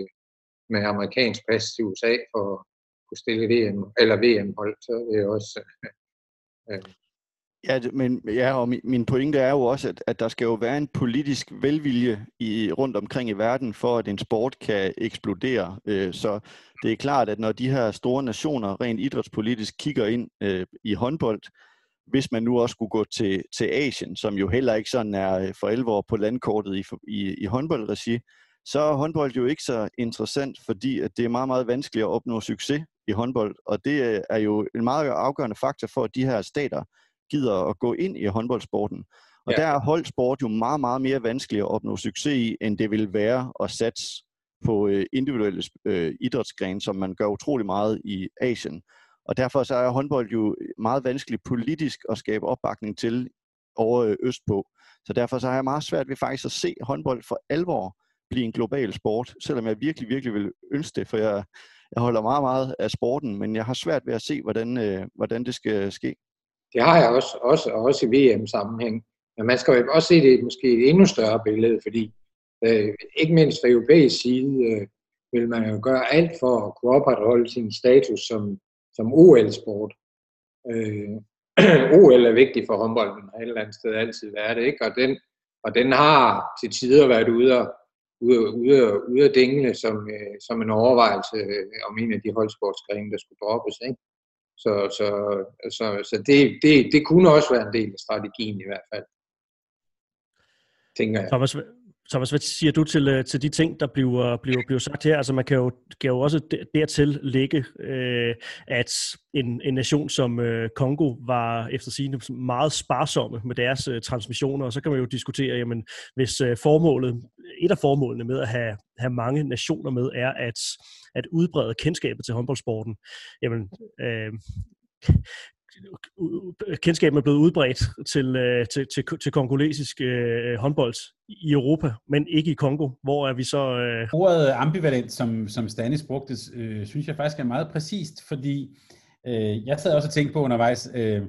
med amerikansk pas til USA for at kunne stille VM, eller VM-hold, så det er også øh, Ja, men ja, og min, min pointe er jo også, at, at der skal jo være en politisk velvilje i, rundt omkring i verden, for at en sport kan eksplodere. Øh, så det er klart, at når de her store nationer rent idrætspolitisk kigger ind øh, i håndbold, hvis man nu også skulle gå til, til Asien, som jo heller ikke sådan er øh, for alvor på landkortet i, i, i håndboldregi, så er håndbold jo ikke så interessant, fordi at det er meget, meget vanskeligt at opnå succes i håndbold, og det øh, er jo en meget afgørende faktor for, at de her stater gider at gå ind i håndboldsporten. Og ja. der er holdsport jo meget, meget mere vanskeligt at opnå succes i, end det vil være at satse på øh, individuelle øh, idrætsgrene, som man gør utrolig meget i Asien. Og derfor så er håndbold jo meget vanskeligt politisk at skabe opbakning til over øh, østpå. Så derfor så har jeg meget svært ved faktisk at se håndbold for alvor blive en global sport, selvom jeg virkelig, virkelig vil ønske det, for jeg, jeg holder meget, meget af sporten, men jeg har svært ved at se, hvordan, øh, hvordan det skal ske. Det har jeg også, også, også i VM-sammenhæng. Men man skal jo også se det måske et endnu større billede, fordi øh, ikke mindst fra europæisk side øh, vil man jo gøre alt for at kunne opretholde sin status som, som OL-sport. Øh, OL er vigtig for håndbolden, og et eller andet sted altid været det, ikke? Og den, og den har til tider været ude og, ude, ude, ude at dingle som, øh, som en overvejelse øh, om en af de holdsportsgrene, der skulle droppes. Ikke? Så, så, så, så det, det, det kunne også være en del af strategien i hvert fald. Tænker jeg. Thomas, Thomas, hvad siger du til, øh, til de ting, der bliver, bliver, bliver sagt her? Altså man kan jo, kan jo også dertil lægge, øh, at en, en nation som øh, Kongo var efter sigende meget sparsomme med deres øh, transmissioner, og så kan man jo diskutere, jamen hvis øh, formålet, et af formålene med at have, have mange nationer med, er at, at udbrede kendskabet til håndboldsporten, jamen øh, kendskabet er blevet udbredt til, øh, til, til, til kongolesisk øh, håndbold i Europa, men ikke i Kongo. Hvor er vi så... Øh... Ordet ambivalent, som, som Stanis brugte, øh, synes jeg faktisk er meget præcist, fordi øh, jeg sad også og tænkte på undervejs, øh,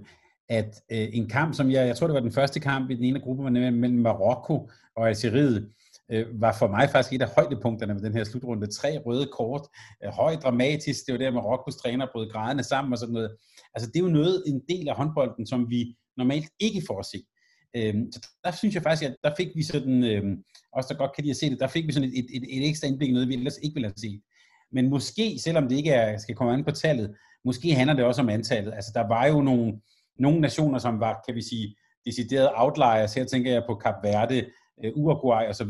at øh, en kamp, som jeg, jeg tror det var den første kamp i den ene gruppe mellem Marokko og Algeriet, øh, var for mig faktisk et af højdepunkterne med den her slutrunde. Tre røde kort, øh, dramatisk, det var der med Rokkos træner brød grædende sammen og sådan noget. Altså det er jo noget, en del af håndbolden, som vi normalt ikke får at se. Øhm, så der synes jeg faktisk, at der fik vi sådan, øhm, også der godt kan lide at se det, der fik vi sådan et, et, et, et ekstra indblik i noget, vi ellers ikke ville have set. Men måske, selvom det ikke er, skal komme an på tallet, måske handler det også om antallet. Altså der var jo nogle, nogle nationer, som var, kan vi sige, deciderede outliers. Her tænker jeg på Kap Verde, øh, Uruguay osv.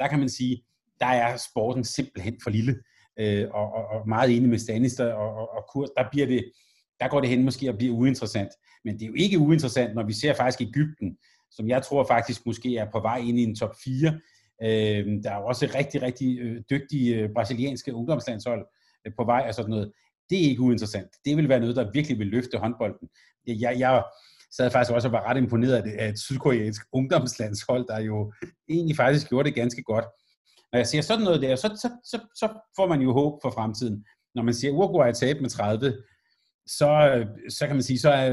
Der kan man sige, der er sporten simpelthen for lille. Øh, og, og, og meget enig med Stanis og, og, og Kurt, der bliver det, der går det hen måske at blive uinteressant. Men det er jo ikke uinteressant, når vi ser faktisk Ægypten, som jeg tror faktisk måske er på vej ind i en top 4. Øh, der er også rigtig, rigtig øh, dygtige øh, brasilianske ungdomslandshold øh, på vej og sådan noget. Det er ikke uinteressant. Det vil være noget, der virkelig vil løfte håndbolden. Jeg, jeg sad faktisk også og var ret imponeret af, det, af et sydkoreansk ungdomslandshold, der jo egentlig faktisk gjorde det ganske godt. Når jeg ser sådan noget der, så, så, så, så får man jo håb for fremtiden. Når man siger, Uruguay er tabt med 30, så, så kan man sige, så, er,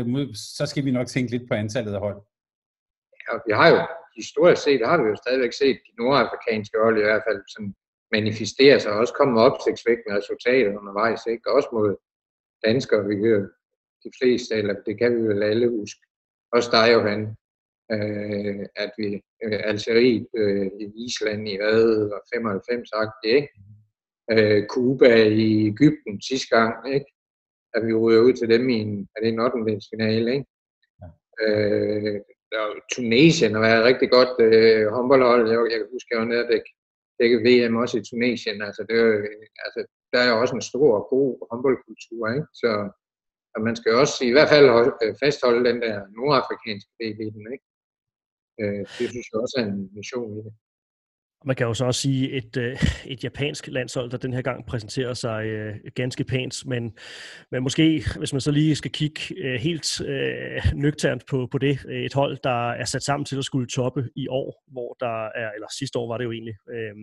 så skal vi nok tænke lidt på antallet af hold. Ja, vi har jo historisk set, har vi jo stadigvæk set de nordafrikanske hold i hvert fald sådan manifestere sig, og også komme med opsigtsvækkende resultater undervejs, ikke? også mod danskere, vi hører de fleste, eller det kan vi vel alle huske, også dig, Johan, øh, at vi, øh, Algeriet, øh, i Island i hvad, 95 sagt, ikke? Øh, Cuba i Ægypten sidste gang, ikke? at vi ryger ud til dem i en, er det en 8. finale, ikke? Ja. Øh, der Tunesien har været rigtig godt øh, håndboldhold. Jeg, jeg kan huske, jeg var nede og dække VM også i Tunesien. Altså, det er, altså, der er jo også en stor og god håndboldkultur, ikke? Så og man skal også i hvert fald holde, øh, fastholde den der nordafrikanske del i den, ikke? Øh, det synes jeg også er en mission i det. Man kan jo så også sige et, øh, et japansk landshold, der den her gang præsenterer sig øh, ganske pænt, men, men måske, hvis man så lige skal kigge øh, helt øh, nøgternt på, på det, øh, et hold, der er sat sammen til at skulle toppe i år, hvor der er, eller sidste år var det jo egentlig, øh,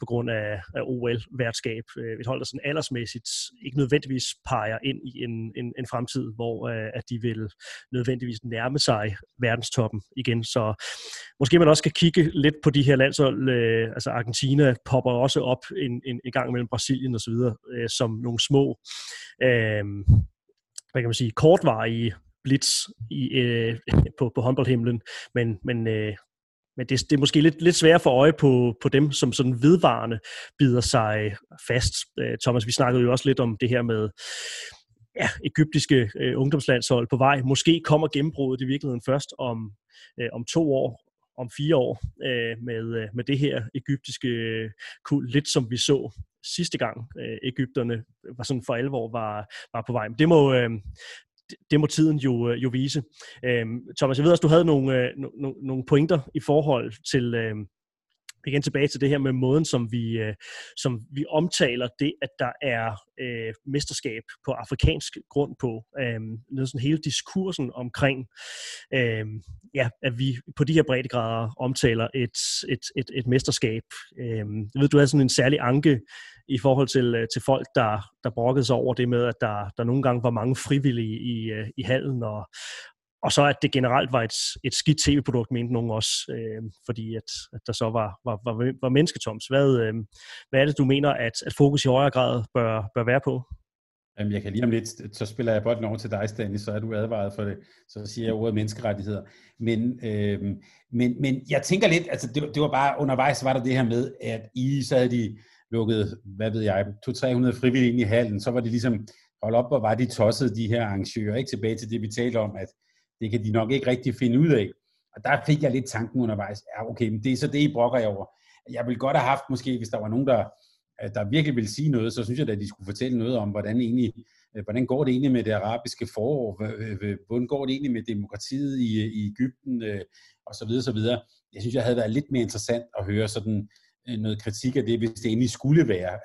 på grund af, af OL-værtskab, øh, et hold, der sådan aldersmæssigt ikke nødvendigvis peger ind i en, en, en fremtid, hvor øh, at de vil nødvendigvis nærme sig verdenstoppen igen. Så måske man også skal kigge lidt på de her landshold, øh, øh, altså Argentina popper også op en, en, en gang mellem Brasilien og så videre, øh, som nogle små, øh, hvad kan man sige, kortvarige blitz i, øh, på, på håndboldhimlen, men, men, øh, men det, det er måske lidt, lidt svært for øje på, på dem, som sådan vedvarende bider sig øh, fast. Øh, Thomas, vi snakkede jo også lidt om det her med ja, egyptiske øh, ungdomslandshold på vej. Måske kommer gennembruddet i virkeligheden først om, øh, om to år, om fire år øh, med, øh, med det her egyptiske øh, kul, lidt som vi så sidste gang øh, Ægypterne øh, var sådan for alvor var, var på vej. Men det må, øh, det må tiden jo, jo vise. Øh, Thomas, jeg ved også, du havde nogle, øh, no, nogle pointer i forhold til, øh, igen tilbage til det her med måden, som vi, øh, som vi omtaler det, at der er øh, mesterskab på afrikansk grund på. Øh, noget sådan hele diskursen omkring, øh, ja, at vi på de her breddegrader omtaler et, et, et, et mesterskab. Øh, jeg ved, du havde sådan en særlig anke i forhold til, øh, til folk, der, der brokkede sig over det med, at der, der nogle gange var mange frivillige i, øh, i hallen, og, og så at det generelt var et, et skidt tv-produkt, mente nogen også, øh, fordi at, at der så var, var, var, var mennesketoms. Hvad, øh, hvad er det, du mener, at, at fokus i højere grad bør, bør være på? Jamen, jeg kan lige om lidt, så spiller jeg bolden over til dig, Stanley, så er du advaret for det. Så siger jeg ordet menneskerettigheder. Men, øh, men, men jeg tænker lidt, altså det, det var bare, undervejs var der det her med, at I så havde de lukket, hvad ved jeg, 200-300 frivillige ind i hallen, så var det ligesom, hold op, hvor var de tossede, de her arrangører, ikke tilbage til det, vi talte om, at det kan de nok ikke rigtig finde ud af. Og der fik jeg lidt tanken undervejs, ja okay, men det er så det, I brokker jeg over. Jeg ville godt have haft måske, hvis der var nogen, der, øh, der virkelig ville sige noget, så synes jeg at de skulle fortælle noget om, hvordan, egentlig, øh, hvordan går det egentlig med det arabiske forår, øh, hvordan går det egentlig med demokratiet i, i Ægypten, og så videre, så videre. Jeg synes, jeg havde været lidt mere interessant at høre sådan noget kritik af det, hvis det egentlig skulle være.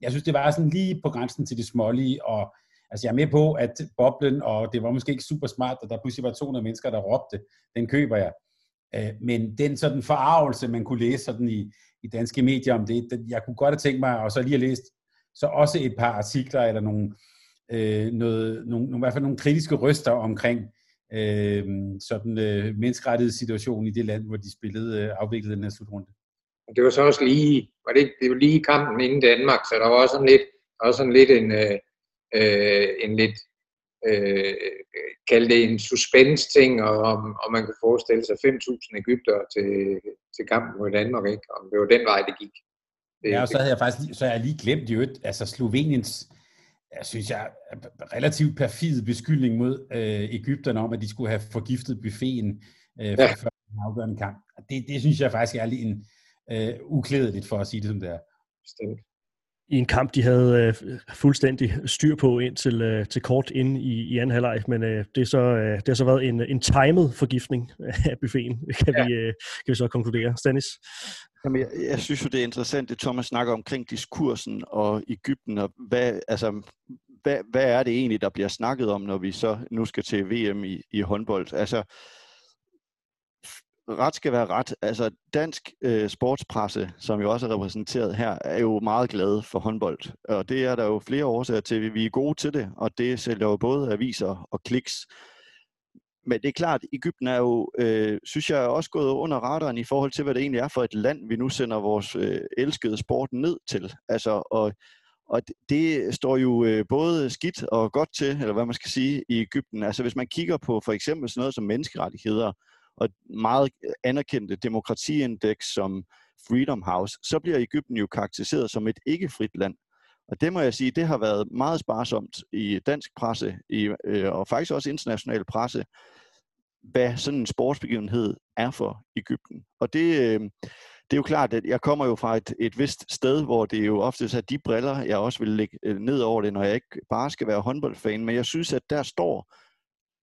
Jeg synes, det var sådan lige på grænsen til det smålige, og Altså jeg er med på, at boblen, og det var måske ikke super smart, at der pludselig var 200 mennesker, der råbte, den køber jeg. Øh, men den sådan forarvelse, man kunne læse sådan i, i danske medier om det, jeg kunne godt have tænkt mig, og så lige have læst, så også et par artikler, eller nogle, øh, noget, nogle, nogle, i hvert fald nogle kritiske røster omkring øh, sådan øh, menneskerettighedssituationen i det land, hvor de spillede, øh, afviklede den her slutrunde. Det var så også lige, var det, det var lige kampen inden Danmark, så der var også sådan lidt, også sådan lidt en, øh, øh, en lidt, øh, kalde det en suspense-ting, og om, om man kan forestille sig 5.000 Ægypter til, til kampen mod Danmark, ikke? om det var den vej, det gik. Det, ja, og så havde jeg faktisk så jeg lige glemt jo, altså Sloveniens, jeg synes jeg, relativt perfid beskyldning mod øh, Ægypterne om, at de skulle have forgiftet buffeten øh, for ja. før en afgørende kamp. Det, det synes jeg faktisk er lige en øh, uklædeligt for at sige det som det er. Bestemt i en kamp, de havde øh, fuldstændig styr på ind til, øh, til kort ind i, i anden halvleg, men øh, det, er så, øh, det har så været en, en timet forgiftning af buffeten, kan, ja. vi, øh, kan vi så konkludere. Stanis? Jamen, jeg, jeg synes jo, det er interessant, det Thomas snakker omkring diskursen og Ægypten, og hvad, altså, hvad, hvad er det egentlig, der bliver snakket om, når vi så nu skal til VM i, i håndbold? Altså, ret skal være ret. Altså dansk øh, sportspresse, som jo også er repræsenteret her, er jo meget glade for håndbold. Og det er der jo flere årsager til. Vi er gode til det, og det sælger jo både aviser og kliks. Men det er klart, Ægypten er jo, øh, synes jeg, også gået under radaren i forhold til, hvad det egentlig er for et land, vi nu sender vores øh, elskede sport ned til. Altså, og, og det står jo øh, både skidt og godt til, eller hvad man skal sige, i Ægypten. Altså hvis man kigger på for eksempel sådan noget som menneskerettigheder, og meget anerkendte demokratiindeks som Freedom House, så bliver Ægypten jo karakteriseret som et ikke-frit land. Og det må jeg sige, det har været meget sparsomt i dansk presse i, øh, og faktisk også international presse. hvad sådan en sportsbegivenhed er for Ægypten. Og det, øh, det er jo klart, at jeg kommer jo fra et, et vist sted, hvor det er jo ofte er de briller, jeg også vil lægge øh, ned over det, når jeg ikke bare skal være håndboldfan. Men jeg synes, at der står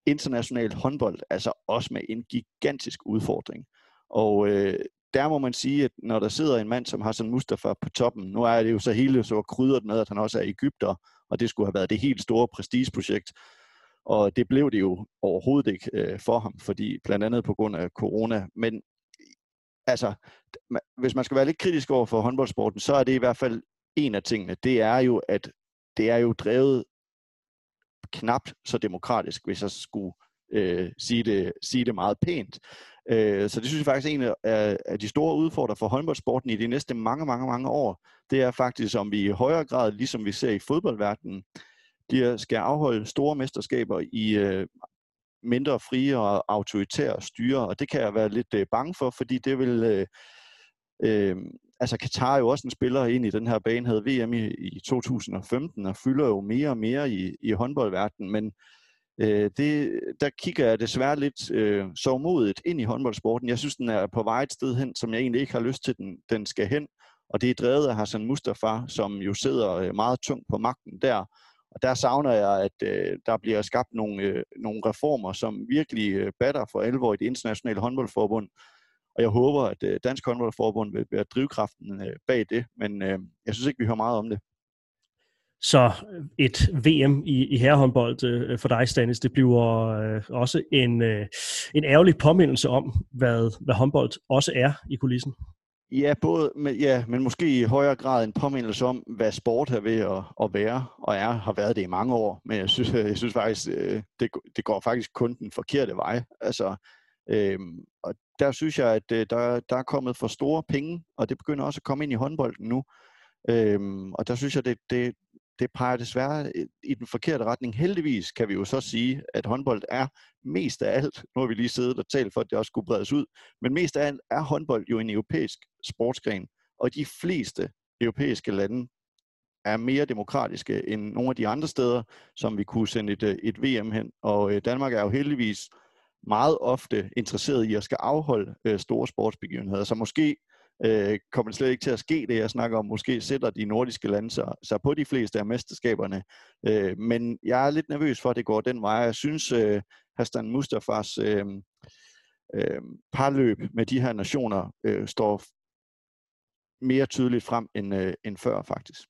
international håndbold altså også med en gigantisk udfordring. Og øh, der må man sige, at når der sidder en mand som Hassan Mustafa på toppen, nu er det jo så hele så krydret med, at han også er Ægypter, og det skulle have været det helt store prestigeprojekt. Og det blev det jo overhovedet ikke øh, for ham, fordi blandt andet på grund af corona. Men altså, hvis man skal være lidt kritisk over for håndboldsporten, så er det i hvert fald en af tingene. Det er jo, at det er jo drevet knapt så demokratisk, hvis jeg skulle øh, sige, det, sige det meget pænt. Øh, så det synes jeg faktisk er en af, af de store udfordringer for håndboldsporten i de næste mange, mange, mange år. Det er faktisk, om vi i højere grad, ligesom vi ser i fodboldverdenen, de skal afholde store mesterskaber i øh, mindre frie og autoritære styre, og det kan jeg være lidt øh, bange for, fordi det vil... Øh, øh, altså Katar er jo også en spiller ind i den her bane, havde VM i, i 2015, og fylder jo mere og mere i, i håndboldverdenen, men øh, det, der kigger jeg desværre lidt øh, sovmodigt ind i håndboldsporten. Jeg synes, den er på vej et sted hen, som jeg egentlig ikke har lyst til, den, den skal hen, og det er drevet af Hassan Mustafa, som jo sidder øh, meget tungt på magten der, og der savner jeg, at øh, der bliver skabt nogle, øh, nogle reformer, som virkelig øh, batter for alvor i det internationale håndboldforbund. Og jeg håber, at øh, Dansk Håndboldforbund vil være drivkraften øh, bag det, men øh, jeg synes ikke, vi hører meget om det. Så øh, et VM i, i herrehåndbold øh, for dig, Stanis, det bliver øh, også en, øh, en ærgerlig påmindelse om, hvad, hvad håndbold også er i kulissen. Ja, både, men, ja, men måske i højere grad en påmindelse om, hvad sport er ved at, at være, og er, har været det i mange år. Men jeg synes, jeg synes faktisk, det, det går faktisk kun den forkerte vej. Altså, øhm, og der synes jeg, at øh, der, der er kommet for store penge, og det begynder også at komme ind i håndbolden nu. Øhm, og der synes jeg, det, det, det peger desværre øh, i den forkerte retning. Heldigvis kan vi jo så sige, at håndbold er mest af alt, nu har vi lige siddet og talt for, at det også skulle bredes ud, men mest af alt er håndbold jo en europæisk sportsgren, og de fleste europæiske lande er mere demokratiske end nogle af de andre steder, som vi kunne sende et, øh, et VM hen. Og øh, Danmark er jo heldigvis meget ofte interesseret i at skal afholde øh, store sportsbegivenheder, så måske øh, kommer det slet ikke til at ske, det jeg snakker om. Måske sætter de nordiske lande sig, sig på de fleste af mesterskaberne. Øh, men jeg er lidt nervøs for, at det går den vej. Jeg synes, øh, Hassan Mustafas øh, øh, parløb med de her nationer øh, står mere tydeligt frem end, øh, end før, faktisk.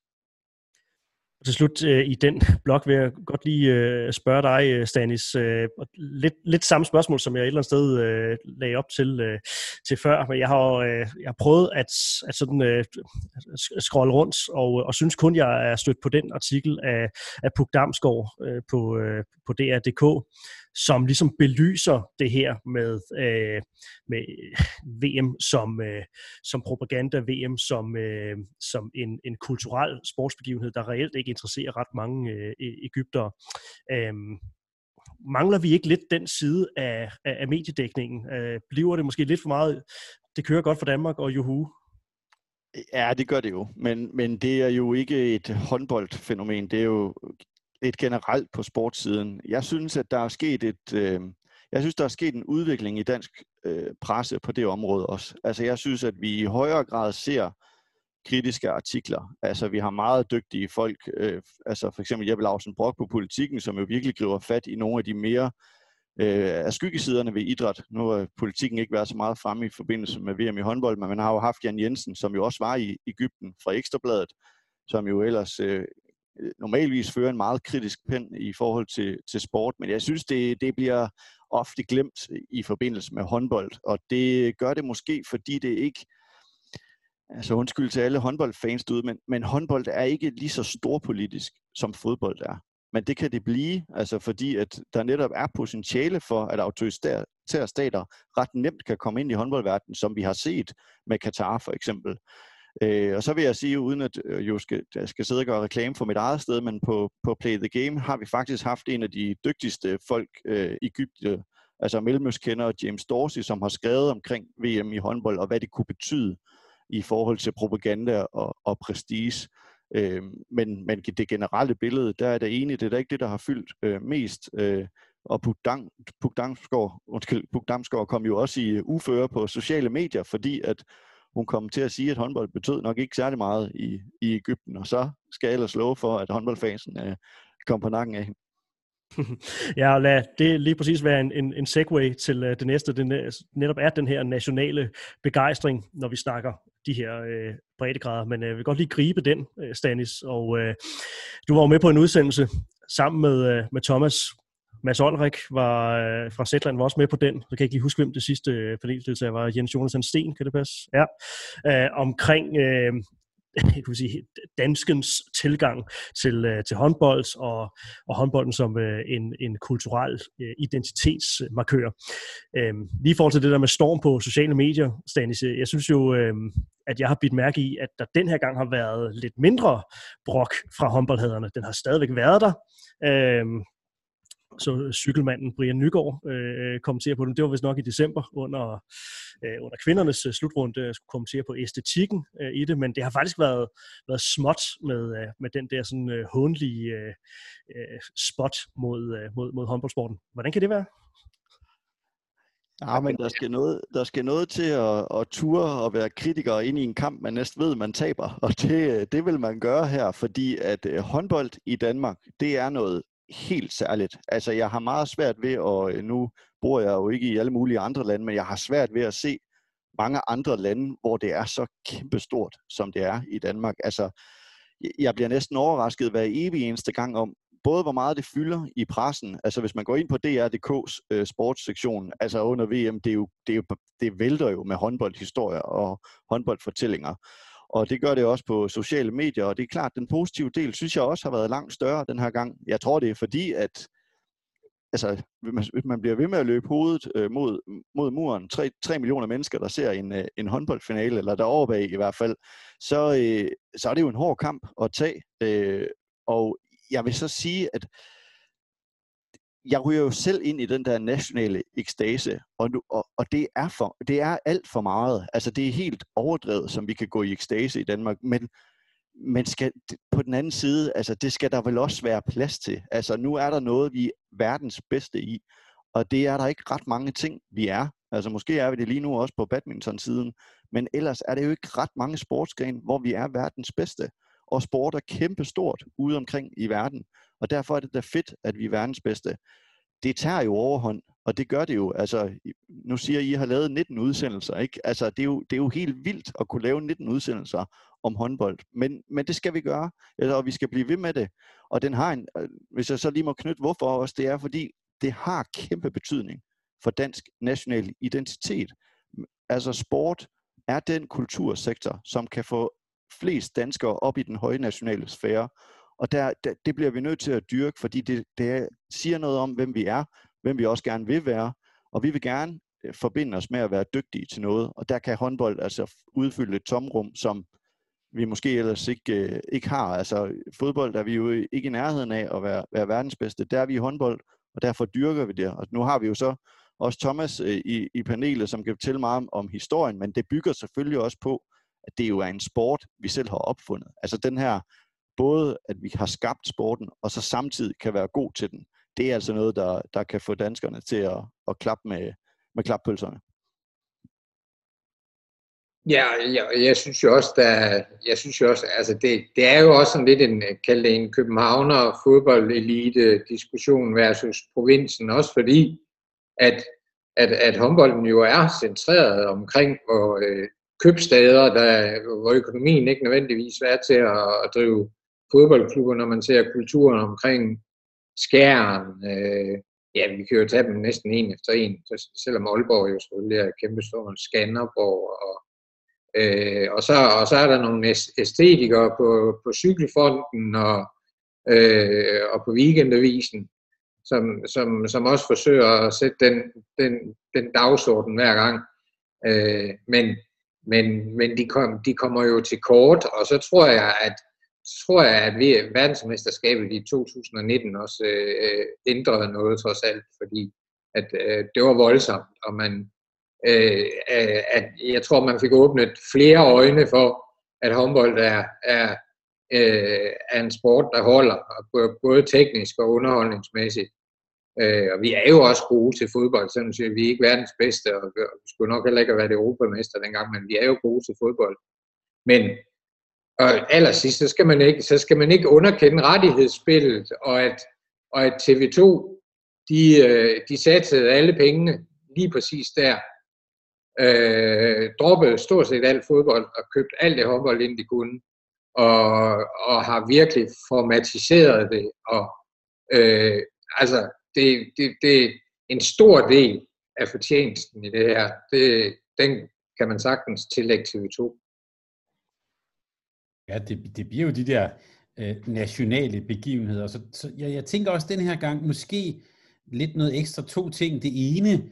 Og til slut øh, i den blok vil jeg godt lige øh, spørge dig, øh, Stanis, øh, lidt, lidt samme spørgsmål, som jeg et eller andet sted øh, lagde op til, øh, til før, men jeg har, øh, jeg har prøvet at, at sådan, øh, scrolle rundt, og, og synes kun, jeg er stødt på den artikel af, af Puk Damsgaard øh, på, øh, på DR.dk, som ligesom belyser det her med, øh, med VM som, øh, som propaganda, VM som, øh, som en, en kulturel sportsbegivenhed, der reelt ikke interesserer ret mange øh, e-, Ægyptere. Øh, mangler vi ikke lidt den side af, af, af mediedækningen? Øh, bliver det måske lidt for meget, det kører godt for Danmark og juhu? Ja, det gør det jo, men, men det er jo ikke et håndboldfænomen, det er jo lidt generelt på sportssiden. Jeg synes, at der er sket et, øh, jeg synes, der er sket en udvikling i dansk øh, presse på det område også. Altså, jeg synes, at vi i højere grad ser kritiske artikler. Altså, vi har meget dygtige folk, øh, altså for eksempel Jeppe Lausen Brock på politikken, som jo virkelig griber fat i nogle af de mere øh, af skyggesiderne ved idræt. Nu har politikken ikke været så meget fremme i forbindelse med VM i håndbold, men man har jo haft Jan Jensen, som jo også var i Ægypten fra Ekstrabladet, som jo ellers øh, normalvis fører en meget kritisk pen i forhold til, til sport, men jeg synes, det, det bliver ofte glemt i forbindelse med håndbold, og det gør det måske, fordi det ikke, altså undskyld til alle håndboldfans derude, men, men håndbold er ikke lige så storpolitisk, som fodbold er. Men det kan det blive, altså fordi at der netop er potentiale for, at autoritære stater ret nemt kan komme ind i håndboldverdenen, som vi har set med Katar for eksempel. Øh, og så vil jeg sige, uden at øh, jo skal, jeg skal sidde og gøre reklame for mit eget sted, men på, på Play the Game har vi faktisk haft en af de dygtigste folk øh, i Egypten, altså mellemøstkender James Dorsey, som har skrevet omkring VM i håndbold, og hvad det kunne betyde i forhold til propaganda og, og prestige. Øh, men, men det generelle billede, der er det enig, det er da ikke det, der har fyldt øh, mest. Øh, og Puk, Dam, Puk, Damsgaard, undskyld, Puk Damsgaard kom jo også i uføre på sociale medier, fordi at hun kom til at sige, at håndbold betød nok ikke særlig meget i, i Ægypten, og så skal jeg ellers love for, at håndboldfansen øh, kom på nakken af hende. ja, og lad det lige præcis være en, en, en segue til uh, det næste. Det netop er den her nationale begejstring, når vi snakker de her øh, breddegrader. Men øh, jeg uh, vil godt lige gribe den, øh, Stanis. Og øh, du var jo med på en udsendelse sammen med, øh, med Thomas. Mads Olrik var, øh, fra Zetland var også med på den. Så kan jeg ikke lige huske, hvem det sidste øh, paneldeltager var. Jens Jonathan Sten, kan det passe? Ja. Øh, omkring øh, jeg kan sige, danskens tilgang til, øh, til håndbold og, og håndbolden som øh, en, en kulturel øh, identitetsmarkør. Øh, lige i forhold til det der med storm på sociale medier, Stanis, øh, jeg synes jo, øh, at jeg har bidt mærke i, at der den her gang har været lidt mindre brok fra håndboldhederne. Den har stadigvæk været der. Øh, så cykelmanden Brian Nygaard øh, kommenterer på dem. Det var vist nok i december under, øh, under kvindernes øh, slutrunde, jeg skulle kommentere på æstetikken øh, i det, men det har faktisk været, været småt med, øh, med den der sådan øh, håndlige øh, øh, spot mod, øh, mod, mod håndboldsporten. Hvordan kan det være? Ja, men der skal noget, der skal noget til at, at ture og være kritiker ind i en kamp, man næsten ved, man taber. Og det, øh, det vil man gøre her, fordi at håndbold i Danmark, det er noget helt særligt. Altså, jeg har meget svært ved, og øh, nu bor jeg jo ikke i alle mulige andre lande, men jeg har svært ved at se mange andre lande, hvor det er så kæmpestort, som det er i Danmark. Altså, jeg bliver næsten overrasket hver evig eneste gang om, både hvor meget det fylder i pressen, altså hvis man går ind på DR.dk's øh, sportssektion, altså under VM, det, er jo, det, er jo, det vælter jo med håndboldhistorier og håndboldfortællinger. Og det gør det også på sociale medier, og det er klart, at den positive del, synes jeg også har været langt større den her gang. Jeg tror, det er fordi, at altså, hvis man bliver ved med at løbe hovedet øh, mod, mod muren, 3, 3 millioner mennesker, der ser en, øh, en håndboldfinale, eller der overbag i hvert fald, så, øh, så er det jo en hård kamp at tage. Øh, og jeg vil så sige, at jeg ryger jo selv ind i den der nationale ekstase, og, nu, og, og det, er for, det er alt for meget. Altså det er helt overdrevet, som vi kan gå i ekstase i Danmark, men, men skal, på den anden side, altså det skal der vel også være plads til. Altså nu er der noget, vi er verdens bedste i, og det er der ikke ret mange ting, vi er. Altså måske er vi det lige nu også på badminton-siden, men ellers er det jo ikke ret mange sportsgrene, hvor vi er verdens bedste. Og sport er kæmpestort ude omkring i verden. Og derfor er det da fedt, at vi er verdens bedste. Det tager jo overhånd, og det gør det jo. Altså, nu siger I, at I har lavet 19 udsendelser, ikke? Altså, det er, jo, det er jo helt vildt at kunne lave 19 udsendelser om håndbold. Men, men det skal vi gøre, eller, og vi skal blive ved med det. Og den har en, øh, hvis jeg så lige må knytte hvorfor også, det er fordi, det har kæmpe betydning for dansk national identitet. Altså sport er den kultursektor, som kan få flest danskere op i den høje nationale sfære. Og der, der, det bliver vi nødt til at dyrke, fordi det, det siger noget om, hvem vi er, hvem vi også gerne vil være, og vi vil gerne øh, forbinde os med at være dygtige til noget, og der kan håndbold altså udfylde et tomrum, som vi måske ellers ikke, øh, ikke har. Altså fodbold er vi jo ikke i nærheden af at være, være verdens bedste. Der er vi i håndbold, og derfor dyrker vi det. Og nu har vi jo så også Thomas øh, i, i panelet, som kan fortælle meget om, om historien, men det bygger selvfølgelig også på, at det jo er en sport, vi selv har opfundet. Altså den her både at vi har skabt sporten, og så samtidig kan være god til den. Det er altså noget, der, der kan få danskerne til at, at klappe med, med klappølserne. Ja, jeg, jeg synes jo også, der, jeg synes jo også, altså det, det er jo også sådan lidt en, kalde det en københavner fodboldelite diskussion versus provinsen, også fordi, at, at, at håndbolden jo er centreret omkring, hvor øh, købstader, der, hvor økonomien ikke nødvendigvis er til at, at drive fodboldklubber, når man ser kulturen omkring skæren. Øh, ja, vi kan jo tage dem næsten en efter en, så, selvom Aalborg jo selvfølgelig er kæmpe stor, Skanderborg og Øh, og, så, og så er der nogle æstetikere på, på cykelfronten og, øh, og på weekendavisen, som, som, som også forsøger at sætte den, den, den dagsorden hver gang. Øh, men men, men de, kom, de kommer jo til kort, og så tror jeg, at tror jeg, at vi, verdensmesterskabet i 2019 også øh, ændrede noget trods alt, fordi at øh, det var voldsomt, og man, øh, øh, at jeg tror, man fik åbnet flere øjne for, at håndbold er, er, øh, er en sport, der holder, både teknisk og underholdningsmæssigt. Øh, og vi er jo også gode til fodbold, sådan at vi er ikke verdens bedste, og vi skulle nok heller ikke have været europamester dengang, men vi er jo gode til fodbold. Men og allersidst, så skal man ikke, så skal man ikke underkende rettighedsspillet, og at, og at TV2, de, øh, de satte alle pengene lige præcis der, øh, droppede stort set alt fodbold og købte alt det håndbold ind, de kunne, og, og har virkelig formatiseret det, og øh, altså, det, det, det er en stor del af fortjenesten i det her. Det, den kan man sagtens tillægge TV2. Ja, det, det bliver jo de der øh, nationale begivenheder. Så, så jeg, jeg tænker også den her gang, måske lidt noget ekstra to ting. Det ene,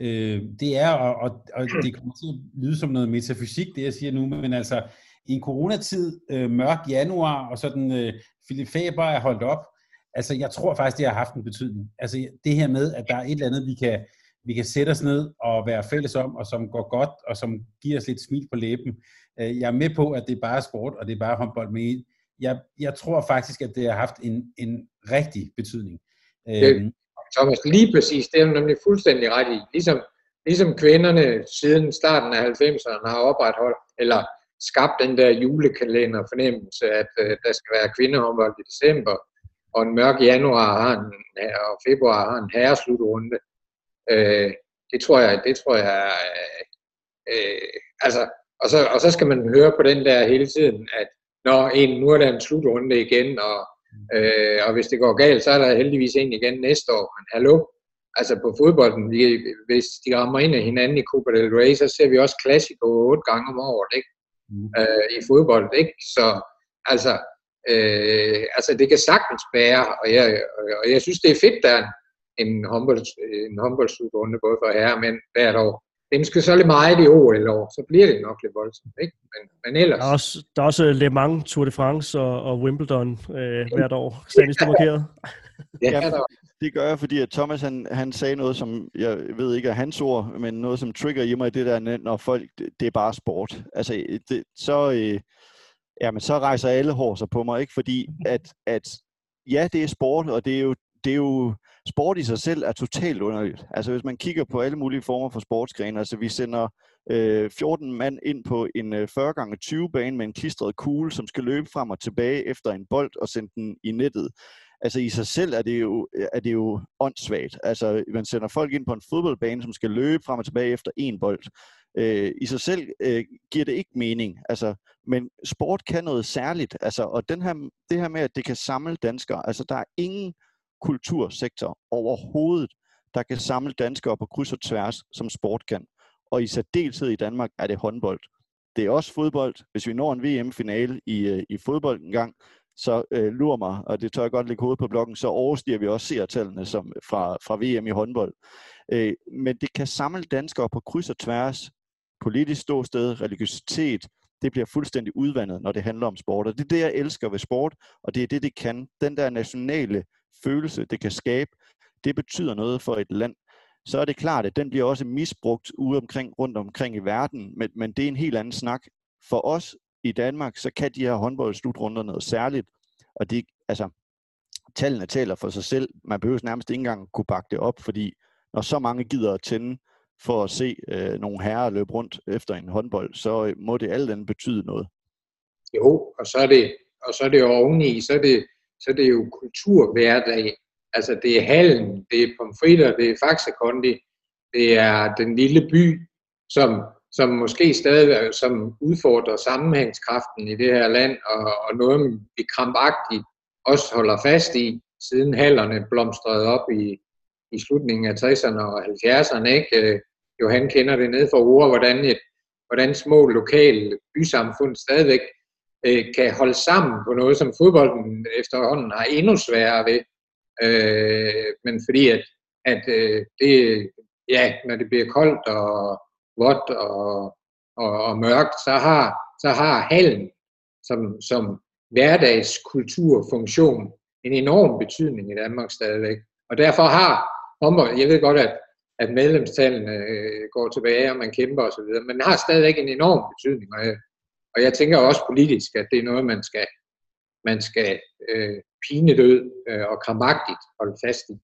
øh, det er, og, og, og det kommer til at lyde som noget metafysik, det jeg siger nu, men altså i en coronatid, øh, mørk januar, og sådan øh, Philip Faber er holdt op, altså jeg tror faktisk, det har haft en betydning. Altså det her med, at der er et eller andet, vi kan, vi kan sætte os ned og være fælles om, og som går godt, og som giver os lidt smil på læben. Øh, jeg er med på, at det er bare sport, og det er bare håndbold, men jeg, jeg tror faktisk, at det har haft en, en rigtig betydning. Øh, det. Thomas, lige præcis, det er nemlig fuldstændig ret i. Ligesom, ligesom kvinderne siden starten af 90'erne har opretholdt, eller skabt den der julekalender fornemmelse, at øh, der skal være kvindehåndbold i december, og en mørk januar har en, og februar har en herreslutrunde. Uh, det tror jeg, det tror jeg, uh, altså, og så, og så skal man høre på den der hele tiden, at når en, nu er der en slutrunde igen, og, øh, og hvis det går galt, så er der heldigvis en igen næste år. Men hallo, altså på fodbolden, vi, hvis de rammer ind af hinanden i Copa del Rey, så ser vi også Classico otte gange om året, ikke? Mm. Øh, i fodbold, ikke? Så altså, øh, altså det kan sagtens bære, og jeg, og jeg synes, det er fedt, der er en, håndbold, en håndboldslutrunde både for herre og mænd hvert år det er måske så lidt meget i OL år, så bliver det nok lidt voldsomt. Ikke? Men, men ellers... Der er, også, der er også Le Mans, Tour de France og, og Wimbledon øh, hvert år. Stadig du markeret. Ja, det gør jeg, fordi at Thomas han, han sagde noget, som jeg ved ikke er hans ord, men noget, som trigger i mig, det der, når folk, det, det er bare sport. Altså, det, så, øh, jamen, så rejser alle hår sig på mig, ikke? Fordi at, at ja, det er sport, og det er jo, det er jo sport i sig selv er totalt underligt. Altså hvis man kigger på alle mulige former for sportsgrene, altså vi sender øh, 14 mand ind på en øh, 40x20 bane med en klistret kugle, som skal løbe frem og tilbage efter en bold og sende den i nettet. Altså i sig selv er det jo, er det jo åndssvagt. Altså man sender folk ind på en fodboldbane, som skal løbe frem og tilbage efter en bold. Øh, I sig selv øh, giver det ikke mening. Altså, men sport kan noget særligt. Altså, og den her, det her med, at det kan samle danskere. Altså der er ingen kultursektor overhovedet, der kan samle danskere på kryds og tværs, som sport kan. Og i særdeleshed i Danmark er det håndbold. Det er også fodbold. Hvis vi når en VM-finale i, øh, i fodbold en gang, så øh, lurer mig, og det tør jeg godt lægge hovedet på blokken, så overstiger vi også seertallene som fra, fra VM i håndbold. Øh, men det kan samle danskere på kryds og tværs, politisk ståsted, religiøsitet, det bliver fuldstændig udvandet, når det handler om sport. Og det er det, jeg elsker ved sport, og det er det, det kan. Den der nationale følelse, det kan skabe, det betyder noget for et land, så er det klart, at den bliver også misbrugt ude omkring, rundt omkring i verden, men, men det er en helt anden snak. For os i Danmark, så kan de her håndboldslutrunder noget særligt, og det, altså, tallene taler for sig selv. Man behøver nærmest ikke engang kunne bakke det op, fordi når så mange gider at tænde for at se øh, nogle herrer løbe rundt efter en håndbold, så øh, må det alt andet betyde noget. Jo, og så er det, og så er det oveni, så er det så er det jo kulturhverdag. Altså det er hallen, det er pomfritter, det er Faxe Kondi, det er den lille by, som, som måske stadig som udfordrer sammenhængskraften i det her land, og, og noget, vi krampagtigt også holder fast i, siden hallerne blomstrede op i, i slutningen af 60'erne og 70'erne. Ikke? Øh, Johan kender det ned for ord, hvordan, et, hvordan små lokale bysamfund stadigvæk øh, kan holde sammen på noget, som fodbolden efterhånden har endnu sværere ved. Øh, men fordi at, at øh, det, ja, når det bliver koldt og vådt og, og, og mørkt, så har, så har hallen som, som hverdagskulturfunktion en enorm betydning i Danmark stadigvæk. Og derfor har håndbold, jeg ved godt, at, at medlemstallene øh, går tilbage, og man kæmper osv., men har stadigvæk en enorm betydning. Og jeg, og jeg tænker også politisk, at det er noget, man skal, man skal øh, pine død øh, og kramagtigt holde fast i.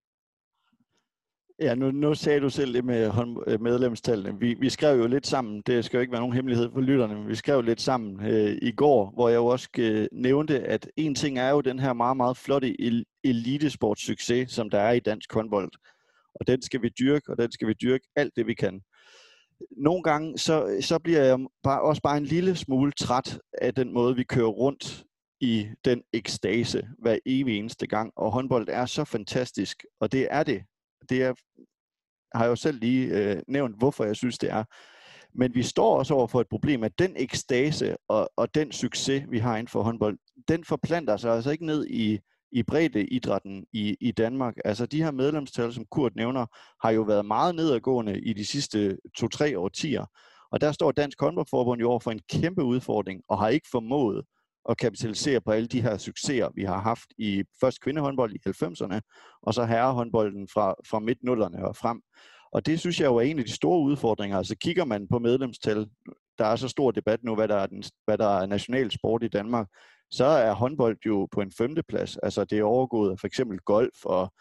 Ja, nu, nu sagde du selv det med øh, medlemstallene. Vi, vi skrev jo lidt sammen, det skal jo ikke være nogen hemmelighed for lytterne, men vi skrev lidt sammen øh, i går, hvor jeg jo også øh, nævnte, at en ting er jo den her meget, meget flotte elitesportssucces, som der er i dansk håndbold. Og den skal vi dyrke, og den skal vi dyrke alt det, vi kan. Nogle gange, så, så bliver jeg bare, også bare en lille smule træt af den måde, vi kører rundt i den ekstase hver evig eneste gang. Og håndbold er så fantastisk, og det er det. Det er, har jeg jo selv lige øh, nævnt, hvorfor jeg synes, det er. Men vi står også over for et problem, at den ekstase og, og den succes, vi har inden for håndbold, den forplanter sig altså ikke ned i, i bredde idrætten i, i Danmark. Altså de her medlemstal, som Kurt nævner, har jo været meget nedadgående i de sidste to-tre årtier. Og der står Dansk Håndboldforbund jo over for en kæmpe udfordring, og har ikke formået at kapitalisere på alle de her succeser, vi har haft i først kvindehåndbold i 90'erne, og så herrehåndbolden fra, fra midt-nullerne og frem. Og det synes jeg jo er en af de store udfordringer. Altså kigger man på medlemstal, der er så stor debat nu, hvad der er, den, hvad der er national sport i Danmark, så er håndbold jo på en femteplads. Altså det er overgået af for eksempel golf, og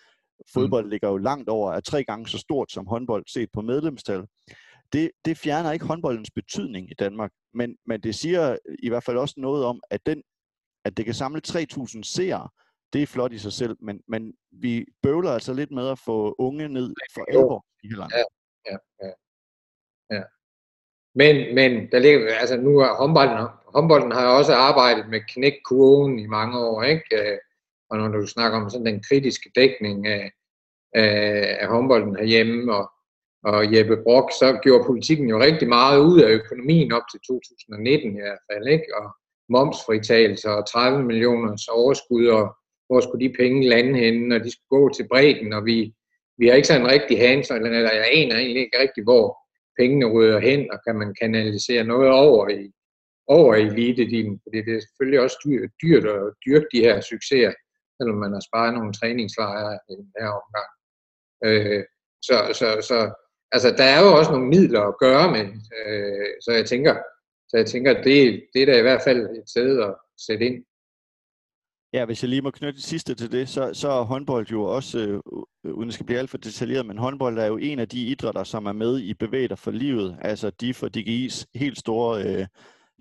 fodbold mm. ligger jo langt over, er tre gange så stort som håndbold set på medlemstal. Det, det fjerner ikke håndboldens betydning i Danmark, men, men det siger i hvert fald også noget om, at, den, at det kan samle 3.000 seere, det er flot i sig selv, men, men vi bøvler altså lidt med at få unge ned for alvor i hele landet. Ja, ja, ja. ja. Men, men der ligger, altså nu er håndbolden, håndbolden har også arbejdet med knækkurven i mange år, ikke? Øh, og når du snakker om sådan den kritiske dækning af, af, af håndbolden herhjemme, og, og Jeppe Brock, så gjorde politikken jo rigtig meget ud af økonomien op til 2019 i hvert fald, ikke? Og momsfritagelser og 30 millioners overskud, og hvor skulle de penge lande henne, og de skulle gå til bredden, og vi, vi har ikke sådan rigtig hands eller jeg aner egentlig ikke rigtig, hvor pengene rører hen, og kan man kanalisere noget over i, over i elite-dimen, fordi det er selvfølgelig også dyrt, dyrt at dyrke de her succeser, selvom man har sparet nogle træningslejre i den her omgang. Øh, så, så, så altså, der er jo også nogle midler at gøre med, øh, så jeg tænker, så jeg tænker, det, det er da i hvert fald et sted at sætte ind. Ja, hvis jeg lige må knytte det sidste til det, så, så er håndbold jo også, øh, øh, uden at skal blive alt for detaljeret, men håndbold er jo en af de idrætter, som er med i Bevæger for livet, altså de for DGI's helt store øh,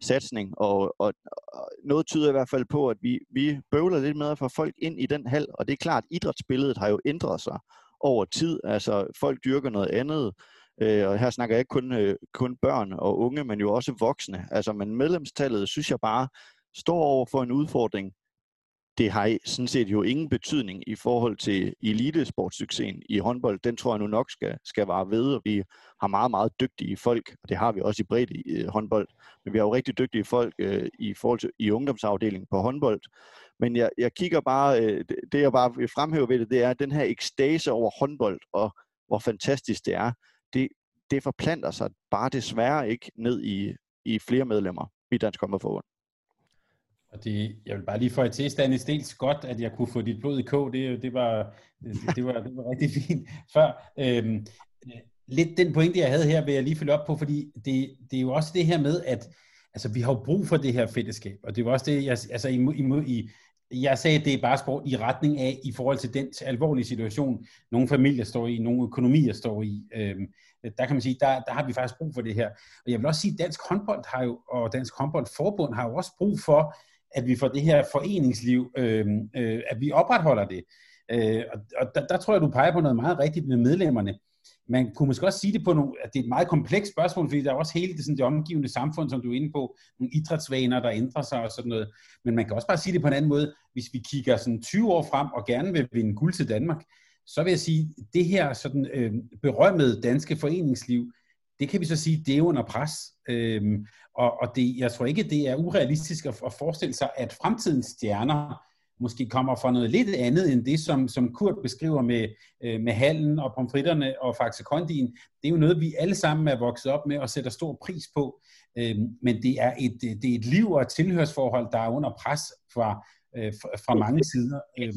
satsning, og, og, og noget tyder i hvert fald på, at vi, vi bøvler lidt med at få folk ind i den hal, og det er klart, at idrætsbilledet har jo ændret sig over tid, altså folk dyrker noget andet, øh, og her snakker jeg ikke kun, øh, kun børn og unge, men jo også voksne, altså men medlemstallet, synes jeg bare, står over for en udfordring, det har sådan set jo ingen betydning i forhold til elitesportssuccesen i håndbold. Den tror jeg nu nok skal, skal vare ved, og vi har meget, meget dygtige folk, og det har vi også i bredt i øh, håndbold. Men vi har jo rigtig dygtige folk øh, i forhold til i ungdomsafdelingen på håndbold. Men jeg, jeg kigger bare, øh, det jeg bare vil fremhæve ved det, det er den her ekstase over håndbold, og hvor fantastisk det er. Det, det forplanter sig bare desværre ikke ned i, i flere medlemmer i Dansk Håndboldforbund. Og det, jeg vil bare lige få til, Stanis, dels godt, at jeg kunne få dit blod i kog. Det, det, var, det, det, var, det var rigtig fint før. Øhm, øh, lidt den pointe, jeg havde her, vil jeg lige følge op på, fordi det, det er jo også det her med, at altså, vi har jo brug for det her fællesskab. Og det var også det, jeg, altså, i, i, i, jeg sagde, at det er bare sport i retning af, i forhold til den alvorlige situation, nogle familier står i, nogle økonomier står i. Øhm, der kan man sige, der, der har vi faktisk brug for det her. Og jeg vil også sige, at Dansk Håndbold har jo, og Dansk Håndboldforbund har jo også brug for, at vi får det her foreningsliv, øh, øh, at vi opretholder det. Øh, og og der, der tror jeg, du peger på noget meget rigtigt med medlemmerne. Man kunne måske også sige det på nogle, at det er et meget komplekst spørgsmål, fordi der er også hele det, sådan, det omgivende samfund, som du er inde på, nogle idrætsvaner, der ændrer sig og sådan noget. Men man kan også bare sige det på en anden måde. Hvis vi kigger sådan 20 år frem og gerne vil vinde guld til Danmark, så vil jeg sige, det her sådan, øh, berømmede danske foreningsliv, det kan vi så sige, det er under pres. Øhm, og og det, jeg tror ikke, det er urealistisk at, at forestille sig, at fremtidens stjerner måske kommer fra noget lidt andet end det, som, som Kurt beskriver med, øh, med hallen og pomfritterne og Faxe Kondien. Det er jo noget, vi alle sammen er vokset op med og sætter stor pris på. Øhm, men det er, et, det er et liv og et tilhørsforhold, der er under pres fra, øh, fra, fra mange sider. Øhm.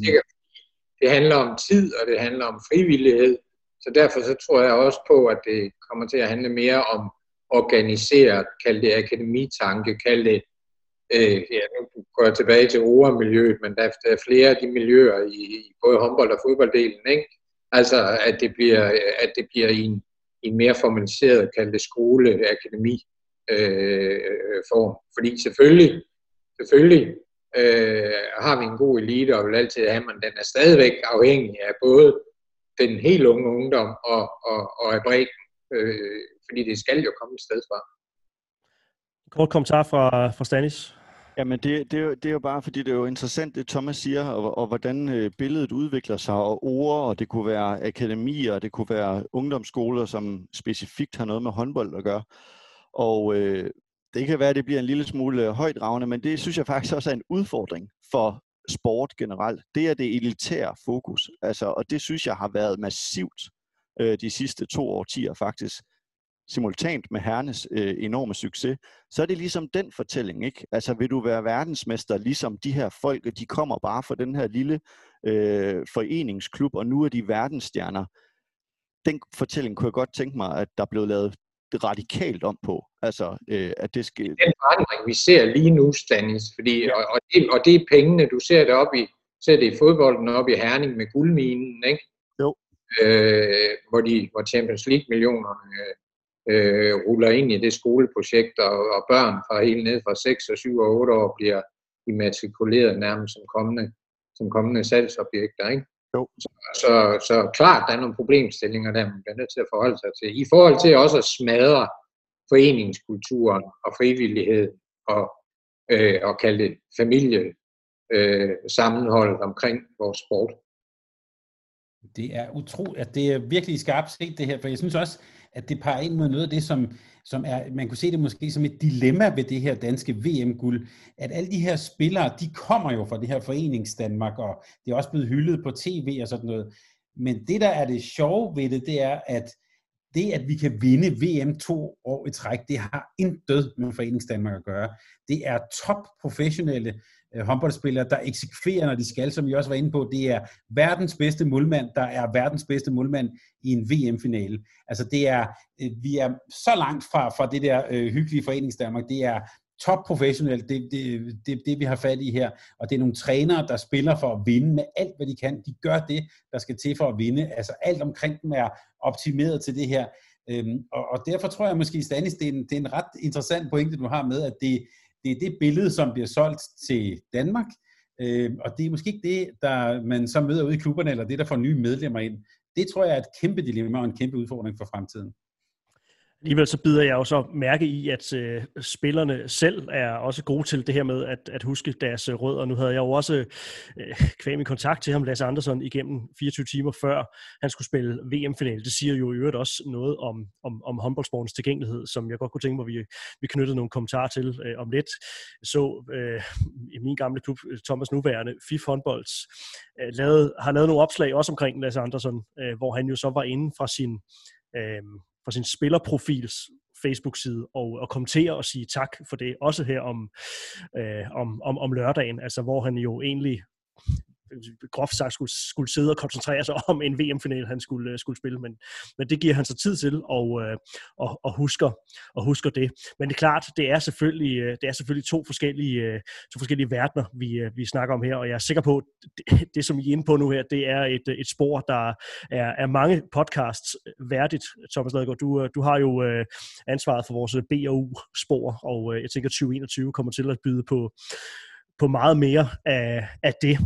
Det handler om tid, og det handler om frivillighed. Så derfor så tror jeg også på, at det kommer til at handle mere om organiseret, kald det akademitanke, kald det, øh, ja, nu går jeg tilbage til ORA-miljøet, men der, der er flere af de miljøer i, i både håndbold- og fodbolddelen, ikke? Altså, at det bliver, at det bliver i en, i en mere formaliseret, kaldet skole, akademi øh, form. Fordi selvfølgelig, selvfølgelig øh, har vi en god elite, og vil altid have, men den er stadigvæk afhængig af både den helt unge ungdom og, og, og af bredden, øh, fordi det skal jo komme et sted fra. Kort kommentar fra, fra Stanis. Jamen det, det, er jo, det er jo bare, fordi det er jo interessant, det Thomas siger, og, og hvordan øh, billedet udvikler sig, og ord, og det kunne være akademier, og det kunne være ungdomsskoler, som specifikt har noget med håndbold at gøre. Og øh, det kan være, at det bliver en lille smule højt ravne, men det synes jeg faktisk også er en udfordring for sport generelt. Det er det elitære fokus, altså, og det synes jeg har været massivt øh, de sidste to årtier faktisk simultant med hernes øh, enorme succes, så er det ligesom den fortælling, ikke? Altså, vil du være verdensmester, ligesom de her folk, de kommer bare fra den her lille øh, foreningsklub, og nu er de verdensstjerner. Den fortælling kunne jeg godt tænke mig, at der blev lavet radikalt om på. Altså, øh, at det skal... Den forandring, vi ser lige nu, Stanis, fordi, ja. og, og, det, og det er pengene, du ser det op i, ser det i fodbolden op i Herning med guldminen, ikke? Jo. Øh, hvor, de, hvor Champions League-millionerne øh, ruller ind i det skoleprojekt, og, og børn fra helt ned fra 6 og 7 og 8 år bliver immatrikuleret nærmest som kommende, som kommende salgsobjekter. Ikke? Jo. Så, så, så klart, der er nogle problemstillinger, der man bliver nødt til at forholde sig til. I forhold til også at smadre foreningskulturen og frivillighed og, øh, og kalde det familie øh, sammenholdet omkring vores sport. Det er utroligt, at det er virkelig skarpt set det her, for jeg synes også, at det peger ind mod noget af det, som, som er, man kunne se det måske som et dilemma ved det her danske VM-guld, at alle de her spillere, de kommer jo fra det her forenings Danmark, og det er også blevet hyldet på tv og sådan noget. Men det, der er det sjove ved det, det er, at det, at vi kan vinde VM to år i træk, det har intet med Forenings Danmark at gøre. Det er top professionelle Øh, håndboldspillere, der eksekverer, når de skal, som vi også var inde på. Det er verdens bedste målmand, der er verdens bedste målmand i en VM-finale. Altså det er, øh, vi er så langt fra, fra det der øh, hyggelige foreningsdanmark. Det er top professionelt, det, det, det, det vi har fat i her. Og det er nogle trænere, der spiller for at vinde med alt, hvad de kan. De gør det, der skal til for at vinde. Altså alt omkring dem er optimeret til det her. Øhm, og, og derfor tror jeg måske, Stanis, det er, en, det er en ret interessant pointe, du har med, at det, det er det billede, som bliver solgt til Danmark, øh, og det er måske ikke det, der man så møder ude i klubberne, eller det, der får nye medlemmer ind. Det tror jeg er et kæmpe dilemma og en kæmpe udfordring for fremtiden. Alligevel så bider jeg jo så mærke i, at øh, spillerne selv er også gode til det her med at, at huske deres øh, rødder. Nu havde jeg jo også øh, kvæm i kontakt til ham, Lasse Andersson, igennem 24 timer før han skulle spille VM-finale. Det siger jo i øvrigt også noget om, om, om håndboldsportens tilgængelighed, som jeg godt kunne tænke mig, at vi, vi knyttede nogle kommentarer til øh, om lidt. Så øh, i min gamle klub, Thomas Nuværende, FIF Håndbolds, øh, lavede, har lavet nogle opslag også omkring Lasse Andersson, øh, hvor han jo så var inde fra sin øh, fra sin spillerprofils Facebook-side og, og kommentere og sige tak for det, også her om, øh, om, om, om lørdagen, altså hvor han jo egentlig groft sagt skulle, skulle sidde og koncentrere sig om en VM-final, han skulle, øh, skulle spille, men, men det giver han sig tid til og, øh, og, og, husker, og husker det. Men det er klart, det er selvfølgelig, øh, det er selvfølgelig to, forskellige, øh, to forskellige verdener, vi, vi snakker om her, og jeg er sikker på, at det, det som I er inde på nu her, det er et, et spor, der er, er mange podcasts værdigt. Thomas Ladegaard, du, du har jo ansvaret for vores BAU-spor, og jeg tænker, 2021 kommer til at byde på, på meget mere af, af det.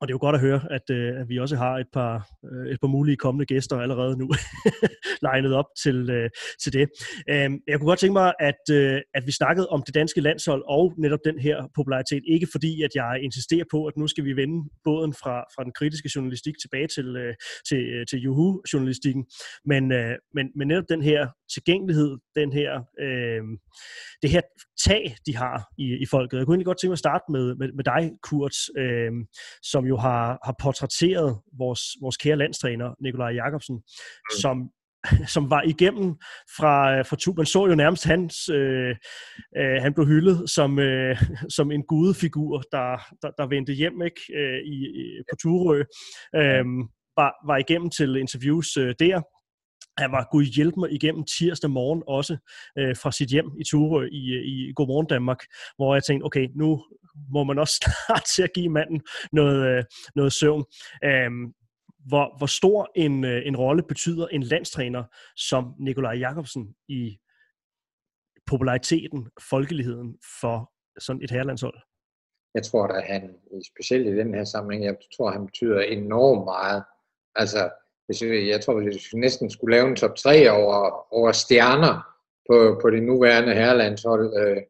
Og det er jo godt at høre, at, øh, at vi også har et par, øh, et par mulige kommende gæster allerede nu legnet op til, øh, til det. Øh, jeg kunne godt tænke mig, at, øh, at vi snakkede om det danske landshold og netop den her popularitet. Ikke fordi, at jeg insisterer på, at nu skal vi vende båden fra, fra den kritiske journalistik tilbage til, øh, til, øh, til Juhu-journalistikken, men, øh, men, men netop den her tilgængelighed, den her, øh, det her tag, de har i, i folket. Jeg kunne egentlig godt tænke mig at starte med, med, med dig, Kurt, øh, som jo har, har portrætteret vores, vores kære landstræner, Nikolaj Jakobsen, mm. som som var igennem fra, fra tu. Man så jo nærmest hans, øh, øh, han blev hyldet som, øh, som en gudefigur, der, der, der vendte hjem ikke, øh, i, i, på Turø. Øh, var, var igennem til interviews øh, der. Han var gud hjælp mig igennem tirsdag morgen også øh, fra sit hjem i Turø i, i Godmorgen Danmark, hvor jeg tænkte, okay, nu må man også snart til at give manden noget, øh, noget søvn. Øh, hvor, hvor stor en, øh, en rolle betyder en landstræner som Nikolaj Jakobsen i populariteten, folkeligheden for sådan et herrelandshold? Jeg tror at han, specielt i den her sammenhæng, jeg tror, han betyder enormt meget. Altså, hvis jeg, jeg tror, hvis vi næsten skulle lave en top 3 over, over stjerner på, på det nuværende herrelandshold, øh,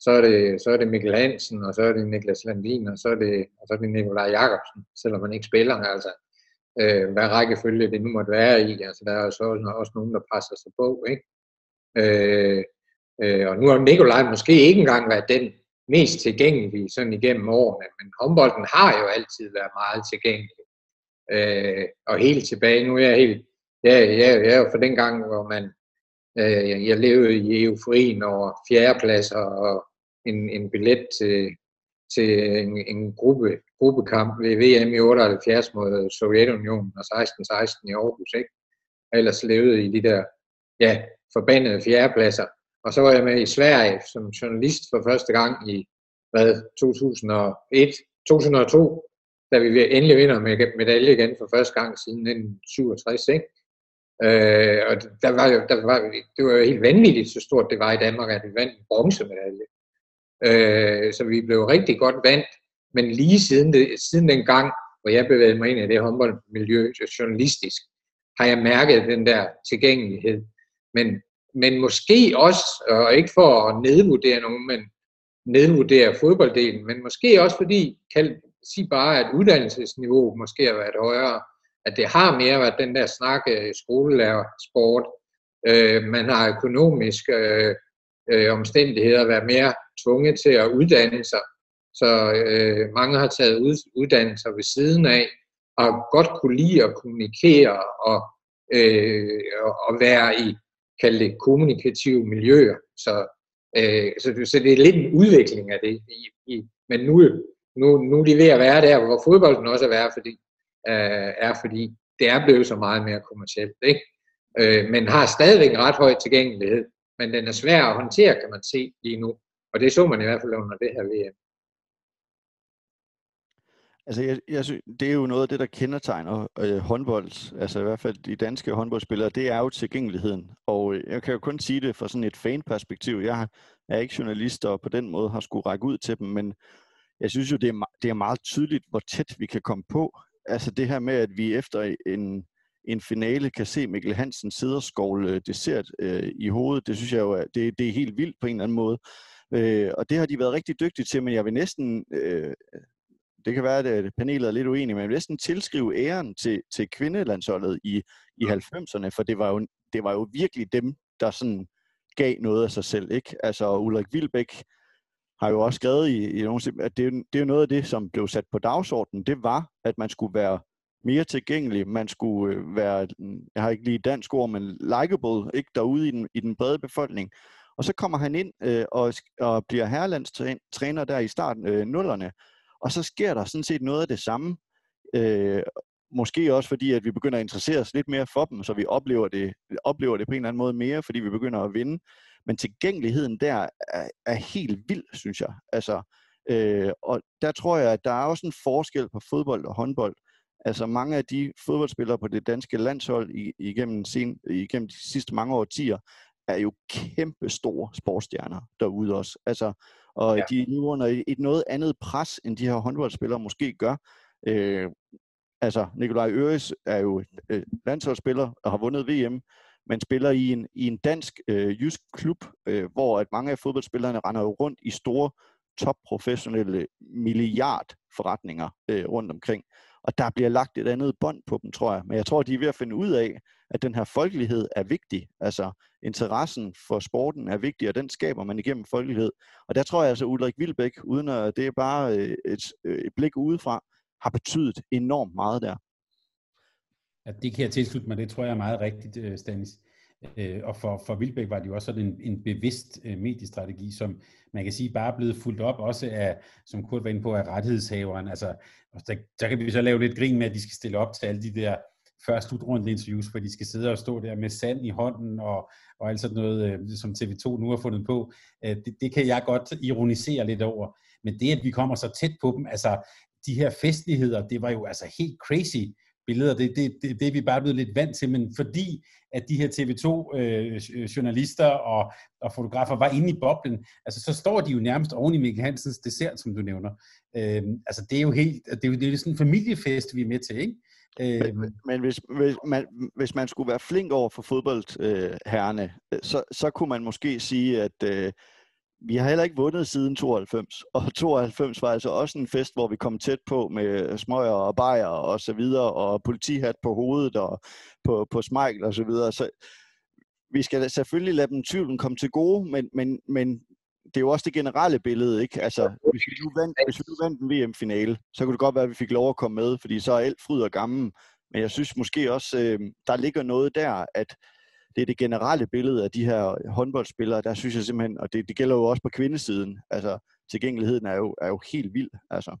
så, er det, så er det Mikkel Hansen, og så er det Niklas Landin, og så er det, og så er det Nikolaj Jakobsen, selvom man ikke spiller. Altså, øh, hvad rækkefølge det nu måtte være i. Altså, der er jo så også, også nogen, der presser sig på. Ikke? Øh, øh, og nu har Nikolaj måske ikke engang været den mest tilgængelige sådan igennem årene, men håndbolden har jo altid været meget tilgængelig. Øh, og helt tilbage, nu er jeg helt, ja, ja, jeg er jo for den gang, hvor man, øh, jeg levede i euforien over fjerdepladser og en, en billet til, til en, en gruppe, gruppekamp ved VM i 78 mod Sovjetunionen og 16-16 i Aarhus. Ikke? Og ellers levede i de der ja, forbandede fjerdepladser. Og så var jeg med i Sverige som journalist for første gang i hvad, 2001, 2002, da vi endelig vinder med medalje igen for første gang siden 1967. Ikke? Øh, og der var jo, der var, det var jo helt vanvittigt, så stort det var i Danmark, at vi vandt en bronzemedalje. Øh, så vi blev rigtig godt vandt, men lige siden, det, siden den gang, hvor jeg bevægede mig ind i det håndboldmiljø journalistisk, har jeg mærket den der tilgængelighed. Men, men måske også, og ikke for at nedvurdere nogen, men nedvurdere fodbolddelen, men måske også fordi, sig bare, at uddannelsesniveauet måske har været højere, at det har mere været den der snakke øh, skolelærer-sport. Øh, man har økonomiske øh, øh, omstændigheder været mere tvunget til at uddanne sig. Så øh, mange har taget ud, uddannelser ved siden af, og godt kunne lide at kommunikere og, øh, og være i kalde det kommunikative miljøer. Så, øh, så, så det er lidt en udvikling af det. I, i, men nu, nu, nu er de ved at være der, hvor fodbolden også er være, fordi, øh, er, fordi det er blevet så meget mere kommercielt. Ikke? Øh, men har stadigvæk en ret høj tilgængelighed. Men den er svær at håndtere, kan man se lige nu. Og det så man i hvert fald under det her VM. Altså, jeg, jeg synes, det er jo noget af det, der kendetegner øh, håndbold, altså i hvert fald de danske håndboldspillere, det er jo tilgængeligheden. Og øh, jeg kan jo kun sige det fra sådan et fanperspektiv. Jeg er ikke journalist, og på den måde har skulle række ud til dem, men jeg synes jo, det er, det er meget tydeligt, hvor tæt vi kan komme på. Altså det her med, at vi efter en, en finale kan se Mikkel Hansen sidde og skovle dessert øh, i hovedet, det synes jeg jo, det, det er helt vildt på en eller anden måde. Øh, og det har de været rigtig dygtige til, men jeg vil næsten, øh, det kan være, at panelet er lidt uenige, men jeg vil næsten tilskrive æren til, til kvindelandsholdet i, i 90'erne, for det var, jo, det var jo virkelig dem, der sådan gav noget af sig selv. Ikke? Altså Ulrik Vilbæk har jo også skrevet i, i nogle, at det, det er noget af det, som blev sat på dagsordenen, det var, at man skulle være mere tilgængelig, man skulle øh, være, jeg har ikke lige dansk ord, men likable, ikke derude i den, i den brede befolkning. Og så kommer han ind øh, og, og bliver herrelandstræner der i starten øh, nullerne, og så sker der sådan set noget af det samme. Øh, måske også fordi, at vi begynder at interessere os lidt mere for dem, så vi oplever det, oplever det på en eller anden måde mere, fordi vi begynder at vinde. Men tilgængeligheden der er, er helt vild, synes jeg. Altså, øh, og der tror jeg, at der er også en forskel på fodbold og håndbold. Altså mange af de fodboldspillere på det danske landshold igennem, sen, igennem de sidste mange årtier, er jo kæmpe store sportsstjerner derude også. Altså, og ja. de er nu under et noget andet pres, end de her håndboldspillere måske gør. Øh, altså, Nikolaj Øres er jo øh, landsholdsspiller og har vundet VM, men spiller i en, i en dansk øh, jysk klub, øh, hvor at mange af fodboldspillerne render jo rundt i store topprofessionelle milliardforretninger øh, rundt omkring. Og der bliver lagt et andet bånd på dem, tror jeg. Men jeg tror, de er ved at finde ud af, at den her folkelighed er vigtig. Altså interessen for sporten er vigtig, og den skaber man igennem folkelighed. Og der tror jeg altså, Ulrik Vilbæk, uden at det er bare øh, et, øh, et blik udefra, har betydet enormt meget der. Ja, det kan jeg tilslutte mig, det tror jeg er meget rigtigt, øh, Stanis. Øh, og for, for Vilbæk var det jo også sådan en, en bevidst øh, mediestrategi, som man kan sige bare er blevet fuldt op også af, som Kurt var inde på, af rettighedshaveren. Altså, der, der kan vi så lave lidt grin med, at de skal stille op til alle de der før slutrunde interviews, hvor de skal sidde og stå der med sand i hånden og, og alt sådan noget, ligesom som TV2 nu har fundet på. Det, det kan jeg godt ironisere lidt over. Men det, at vi kommer så tæt på dem, altså de her festligheder, det var jo altså helt crazy billeder. Det, det, det, det er vi bare blevet lidt vant til, men fordi at de her TV2-journalister øh, og, og fotografer var inde i boblen, altså så står de jo nærmest oven i Mikkel Hansens dessert, som du nævner. Øh, altså det er jo helt, det er jo, det er sådan en familiefest, vi er med til, ikke? Øh, men, men hvis, hvis, man, hvis man skulle være flink over for fodboldherrene, øh, så, så kunne man måske sige, at øh, vi har heller ikke vundet siden 92, og 92 var altså også en fest, hvor vi kom tæt på med smøger og bajer og så videre, og politihat på hovedet og på, på smejl og så videre. Så vi skal selvfølgelig lade dem tvivlen komme til gode, men, men, men det er jo også det generelle billede, ikke? Altså, hvis vi nu vandt, hvis vi nu vandt en VM-finale, så kunne det godt være, at vi fik lov at komme med, fordi så er alt fryd og gammel. Men jeg synes måske også, øh, der ligger noget der, at det er det generelle billede af de her håndboldspillere, der synes jeg simpelthen, og det, det gælder jo også på kvindesiden, altså tilgængeligheden er jo, er jo helt vild. Altså.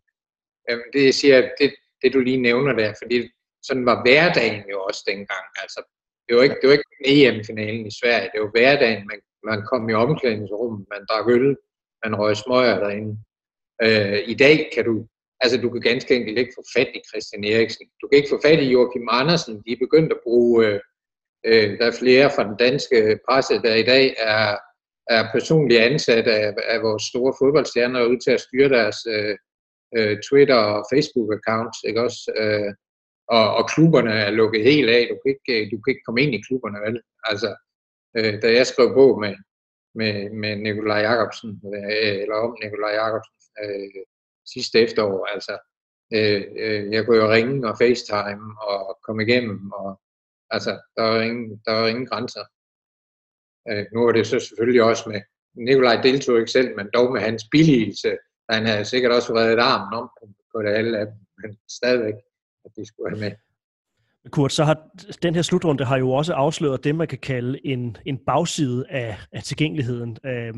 Jamen, det jeg siger, det, det du lige nævner der, fordi sådan var hverdagen jo også dengang. Altså, det var ikke, det var ikke EM-finalen i Sverige, det var hverdagen. Man, man kom i omklædningsrummet, man drak øl, man røg smøger derinde. Øh, I dag kan du, altså du kan ganske enkelt ikke få fat i Christian Eriksen. Du kan ikke få fat i Joachim Andersen. De er begyndt at bruge øh, Øh, der er flere fra den danske presse, der i dag er, er personligt ansat af, af vores store fodboldstjerner ud til at styre deres øh, øh, Twitter- og Facebook-accounts, ikke også? Øh, og, og klubberne er lukket helt af. Du kan ikke, øh, du kan ikke komme ind i klubberne, vel? Altså, øh, da jeg skrev bog med, med, med Nikolaj Jacobsen, øh, eller om Nikolaj Jacobsen øh, sidste efterår, altså, øh, øh, jeg kunne jo ringe og facetime og komme igennem, og Altså, der er ingen, der er ingen grænser. Øh, nu er det så selvfølgelig også med, Nikolaj deltog ikke selv, men dog med hans billigelse. Han havde sikkert også været armen om på, det alle af dem, men stadigvæk, at de skulle have med. Kurt, så har den her slutrunde har jo også afsløret det, man kan kalde en, en bagside af, af tilgængeligheden. Øh,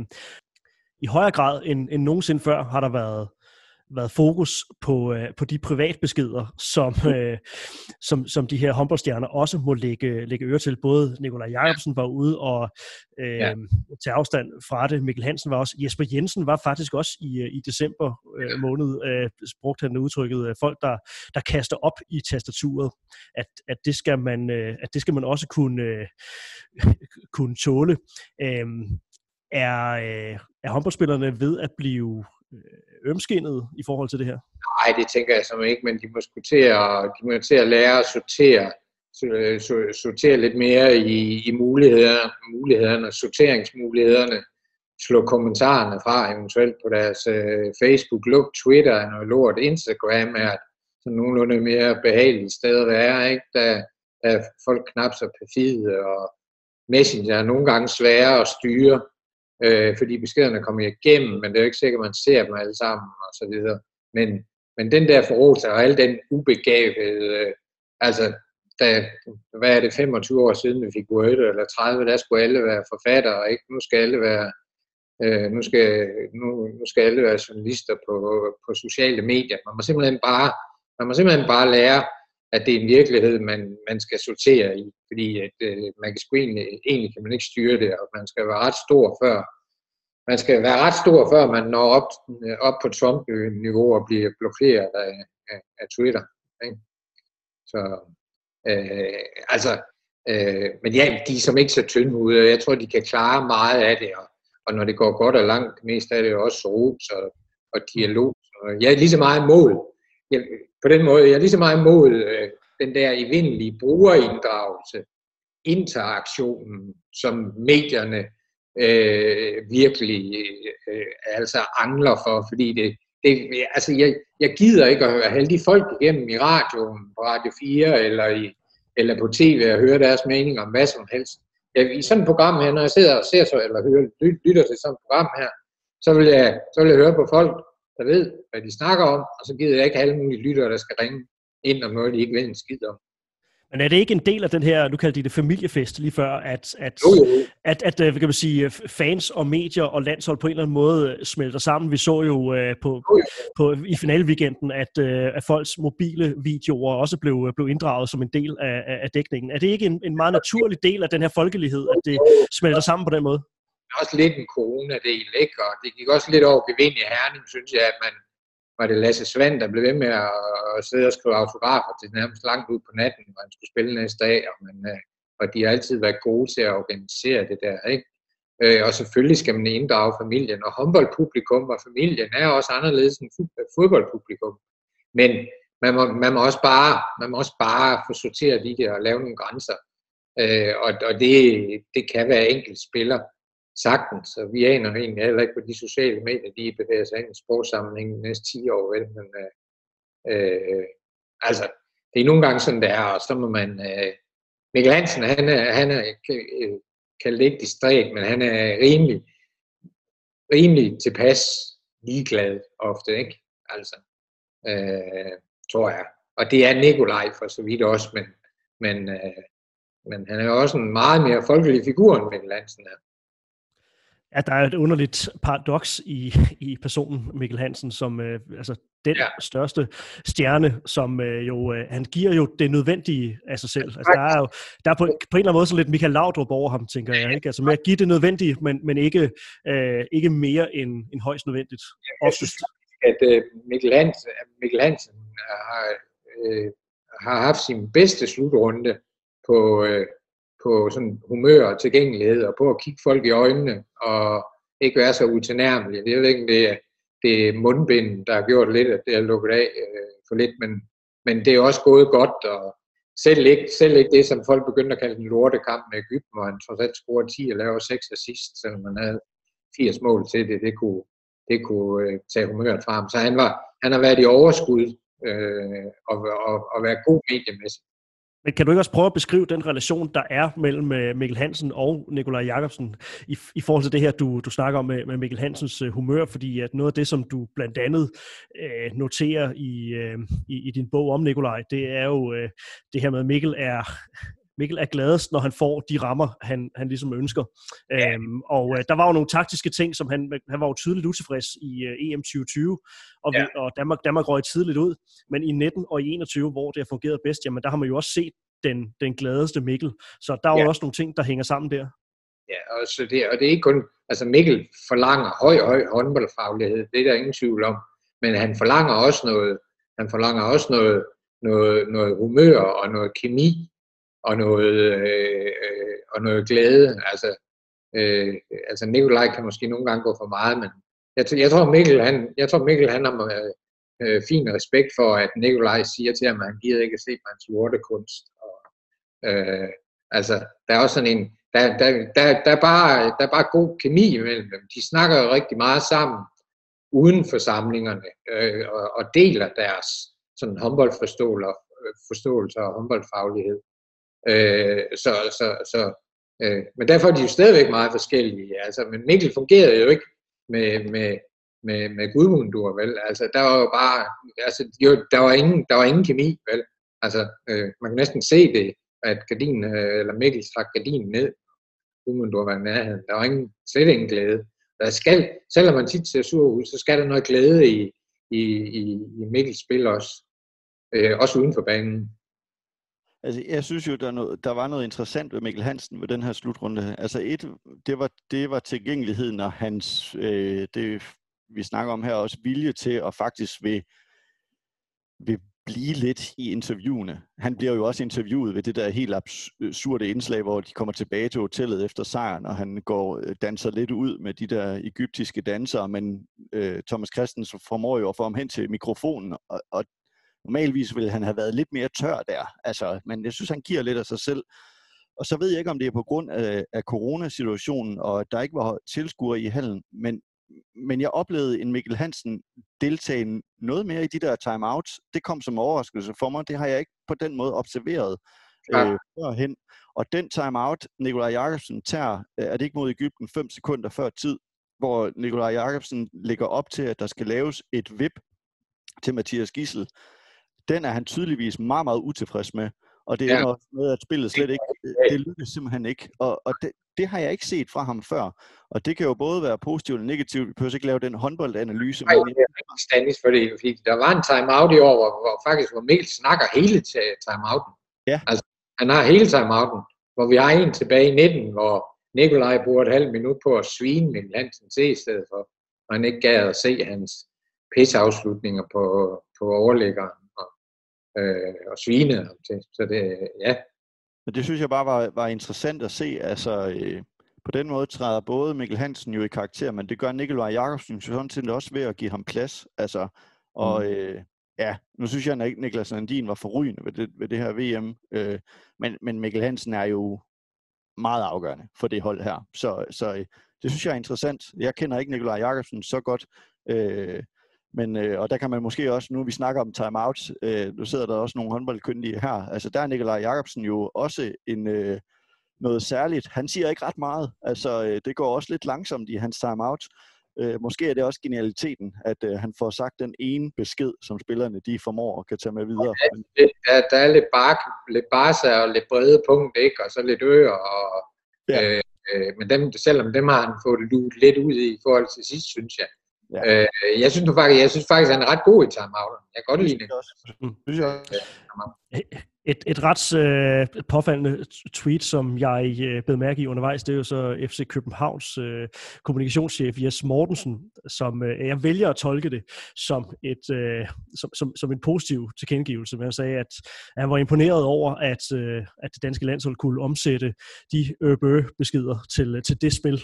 I højere grad end, end nogensinde før har der været været fokus på, øh, på de privatbeskeder, som, øh, som, som de her håndboldstjerner også må lægge, lægge øre til. Både Nikolaj Jacobsen var ude og øh, ja. tage afstand fra det. Mikkel Hansen var også. Jesper Jensen var faktisk også i, øh, i december øh, måned, øh, brugte han udtrykket, øh, folk, der, der kaster op i tastaturet, at, at, det, skal man, øh, at det skal man også kunne, øh, kunne tåle. Øh, er, øh, er håndboldspillerne ved at blive øh, ømskindet i forhold til det her? Nej, det tænker jeg som ikke, men de må, til at, de må til at lære at sortere, sortere lidt mere i, i muligheder, mulighederne, sorteringsmulighederne, slå kommentarerne fra eventuelt på deres øh, Facebook, luk Twitter og noget lort, Instagram er sådan nogenlunde mere behageligt sted at være, ikke? Der, der er folk knap så perfide, og Messenger er nogle gange sværere at styre, øh, fordi beskederne kommer igennem, men det er jo ikke sikkert, at man ser dem alle sammen og så videre. Men, men den der forrådelse og al den ubegavethed, øh, altså da, hvad er det, 25 år siden vi fik Word, eller 30, der skulle alle være forfattere, ikke? Nu skal alle være, øh, nu, skal, nu, nu skal alle være journalister på, på sociale medier. Man må simpelthen bare, man må simpelthen bare lære, at det er en virkelighed, man, man skal sortere i, fordi at, øh, man kan sgu egentlig, egentlig kan man ikke styre det, og man skal være ret stor før, man skal være ret stor, før man når op, øh, op på Trump-niveau og bliver blokeret af, af, af Twitter. Ikke? Så, øh, altså, øh, men ja, de er som ikke så tynde ud, og jeg tror, de kan klare meget af det, og, og når det går godt og langt, mest er af det er også ros og, og dialog. Og jeg lige så meget mål. Jeg, på den måde, jeg er lige så meget imod øh, den der evindelige brugerinddragelse, interaktionen, som medierne øh, virkelig øh, altså angler for, fordi det, det altså jeg, jeg gider ikke at høre alle de folk igennem i radioen, på Radio 4 eller, i, eller på tv og høre deres mening om hvad som helst. Jeg, I sådan et program her, når jeg sidder og ser så, eller hører, lytter til sådan et program her, så vil, jeg, så vil jeg høre på folk, der ved, hvad de snakker om, og så gider jeg ikke alle mulige lyttere, der skal ringe ind om noget, de ikke ved en skid om. Men er det ikke en del af den her, nu kalder de det familiefest lige før, at, at, jo, jo. at, at hvad kan man sige, fans og medier og landshold på en eller anden måde smelter sammen? Vi så jo uh, på, jo, jo. på, i finalweekenden, at, uh, at folks mobile videoer også blev, blev inddraget som en del af, af dækningen. Er det ikke en, en meget naturlig del af den her folkelighed, at det smelter sammen på den måde? Også lidt en corona-del, ikke? Og det gik også lidt over gevind i Herning, synes jeg, at man, var det Lasse Svand, der blev ved med at, at sidde og skrive autografer til nærmest langt ud på natten, hvor han skulle spille næste dag, og, man, øh, og de har altid været gode til at organisere det der, ikke? Øh, og selvfølgelig skal man inddrage familien, og håndboldpublikum og familien er også anderledes end øh, fodboldpublikum. Men man må, man må, også, bare, man må også bare få sorteret i det og lave nogle grænser. Øh, og og det, det kan være enkelt spiller sagtens, så vi aner egentlig heller ikke på de sociale medier, de bevæger sig ind i sportssammenhængen de næste 10 år, vel? men øh, øh, altså, det er nogle gange sådan, det er, og så må man, øh, Mikkel Hansen, han er, han er kan, øh, kaldt ikke distræt, men han er rimelig, rimelig tilpas ligeglad ofte, ikke? Altså, øh, tror jeg. Og det er Nikolaj for så vidt også, men, men, øh, men han er jo også en meget mere folkelig figur, end Mikkel Hansen er. Ja, der er et underligt paradoks i, i personen Mikkel Hansen, som øh, altså den ja. største stjerne, som øh, jo, øh, han giver jo det nødvendige af sig selv. Altså, der er jo der er på, på en eller anden måde så lidt Michael Laudrup over ham, tænker jeg. Ikke? Altså med at give det nødvendige, men, men ikke, øh, ikke mere end, end højst nødvendigt. Jeg synes, at øh, Mikkel, Hansen, Mikkel Hansen har, øh, har haft sin bedste slutrunde på, øh, på sådan humør og tilgængelighed, og på at kigge folk i øjnene, og ikke være så utilnærmelig. Jeg ved ikke, det er, det er mundbinden, der har gjort lidt, at det er lukket af øh, for lidt, men, men det er også gået godt, og selv ikke, selv ikke det, som folk begyndte at kalde den lortekamp med Ægypten, hvor han trods alt scorede 10 og laver 6 assist, selvom man havde 80 mål til det, det kunne, det kunne øh, tage humøret fra ham. Så han, var, han har været i overskud øh, og, og, og været god mediemæssigt. Men kan du ikke også prøve at beskrive den relation, der er mellem øh, Mikkel Hansen og Nikolaj Jakobsen i, i forhold til det her, du, du snakker om med, med Mikkel Hansens øh, humør? Fordi at noget af det, som du blandt andet øh, noterer i, øh, i, i din bog om Nikolaj, det er jo øh, det her med, at Mikkel er Mikkel er gladest, når han får de rammer, han, han ligesom ønsker. Ja. Øhm, og øh, der var jo nogle taktiske ting, som han, han var jo tydeligt utilfreds i øh, EM 2020, og, ja. og Danmark, Danmark røg tidligt ud. Men i 19 og i 21, hvor det har fungeret bedst, jamen der har man jo også set den, den gladeste Mikkel. Så der er jo ja. også nogle ting, der hænger sammen der. Ja, og, så det, og det er ikke kun, altså Mikkel forlanger høj, høj håndboldfaglighed, det er der ingen tvivl om, men han forlanger også noget, han forlanger også noget, noget, noget humør og noget kemi og noget, øh, og noget glæde. Altså, øh, altså Nikolaj kan måske nogle gange gå for meget, men jeg, jeg tror Mikkel, han, jeg tror Mikkel, han har øh, øh, fin respekt for, at Nikolaj siger til ham, at han gider ikke at se på hans lortekunst. Og, øh, altså, der er også sådan en, der, der, der, der, er bare, der er bare god kemi imellem dem. De snakker jo rigtig meget sammen uden for samlingerne, øh, og, og deler deres sådan håndboldforståelse og håndboldfaglighed. Øh, så, så, så, øh, men derfor er de jo stadigvæk meget forskellige. Altså, men Mikkel fungerede jo ikke med, med, med, med Gudmundur, vel? Altså, der var jo bare, altså, jo, der, var ingen, der var ingen kemi, vel? Altså, øh, man kan næsten se det, at gardinen, øh, eller Mikkel trak gardinen ned, Gudmundur var i nærheden. Der var ingen, slet ingen glæde. Der skal, selvom man tit ser sur ud, så skal der noget glæde i, i, i, i Mikkels spil også. Øh, også uden for banen. Altså, jeg synes jo, der, noget, der var noget interessant ved Mikkel Hansen ved den her slutrunde. Altså, et, det var, det var tilgængeligheden og hans, øh, det vi snakker om her, også vilje til at faktisk vil, vil blive lidt i interviewene. Han bliver jo også interviewet ved det der helt absurde indslag, hvor de kommer tilbage til hotellet efter sejren, og han går øh, danser lidt ud med de der egyptiske dansere, men øh, Thomas Christensen formår jo at få ham hen til mikrofonen, og, og Normalvis ville han have været lidt mere tør der, altså, men jeg synes, han giver lidt af sig selv. Og så ved jeg ikke, om det er på grund af, af coronasituationen, og at der ikke var tilskuere i hallen, men, men jeg oplevede en Mikkel Hansen deltage noget mere i de der timeouts. Det kom som overraskelse for mig. Det har jeg ikke på den måde observeret ja. øh, førhen. Og den timeout, Nikolaj Jakobsen tager, øh, er det ikke mod Ægypten 5 sekunder før tid, hvor Nikolaj Jakobsen lægger op til, at der skal laves et vip til Mathias Gissel, den er han tydeligvis meget, meget utilfreds med. Og det er ja. også med, at spillet slet ikke, det lykkes simpelthen ikke. Og, og det, det har jeg ikke set fra ham før. Og det kan jo både være positivt og negativt. Vi behøver ikke lave den håndboldanalyse. Nej, det er rigtig Stanis, fordi, fordi der var en timeout i år, hvor, hvor faktisk hvor Mikkel snakker hele timeouten. Ja. Altså, han har hele timeouten, hvor vi har en tilbage i 19, hvor Nikolaj bruger et halvt minut på at svine Mikkel Hansen til i stedet for, og han ikke gad at se hans pisseafslutninger på, på overlæggeren øh, og til. Så det, ja. Men det synes jeg bare var, var interessant at se. Altså, øh, på den måde træder både Mikkel Hansen jo i karakter, men det gør Nikolaj Jakobsen sådan set også ved at give ham plads. Altså, og mm. øh, ja, nu synes jeg, at Niklas Landin var forrygende ved det, ved det her VM, øh, men, men Mikkel Hansen er jo meget afgørende for det hold her. Så, så øh, det synes jeg er interessant. Jeg kender ikke Nikolaj Jakobsen så godt, øh, men, øh, og der kan man måske også, nu vi snakker om timeout, øh, nu sidder der også nogle håndboldkyndige her, altså der er Nikolaj Jakobsen jo også en, øh, noget særligt. Han siger ikke ret meget, altså øh, det går også lidt langsomt i hans timeout. Øh, måske er det også genialiteten, at øh, han får sagt den ene besked, som spillerne de formår og kan tage med videre. Ja, der, der er lidt, bark, lidt barsa og lidt brede punkt, ikke? og så lidt øer. Og, ja. øh, øh, men dem, selvom dem har han fået luet lidt ud i forhold til sidst, synes jeg. Ja. Øh, jeg, synes faktisk, jeg synes faktisk, at han er ret god i timeout. Jeg kan godt lide det. Synes jeg også. Et, et ret øh, påfaldende tweet, som jeg øh, blev mærke i undervejs, det er jo så FC Københavns øh, kommunikationschef Jes Mortensen, som øh, jeg vælger at tolke det som, et, øh, som, som, som en positiv tilkendegivelse. Men han sagde, at, han var imponeret over, at, øh, at det danske landshold kunne omsætte de øbø-beskeder til, øh, til det spil,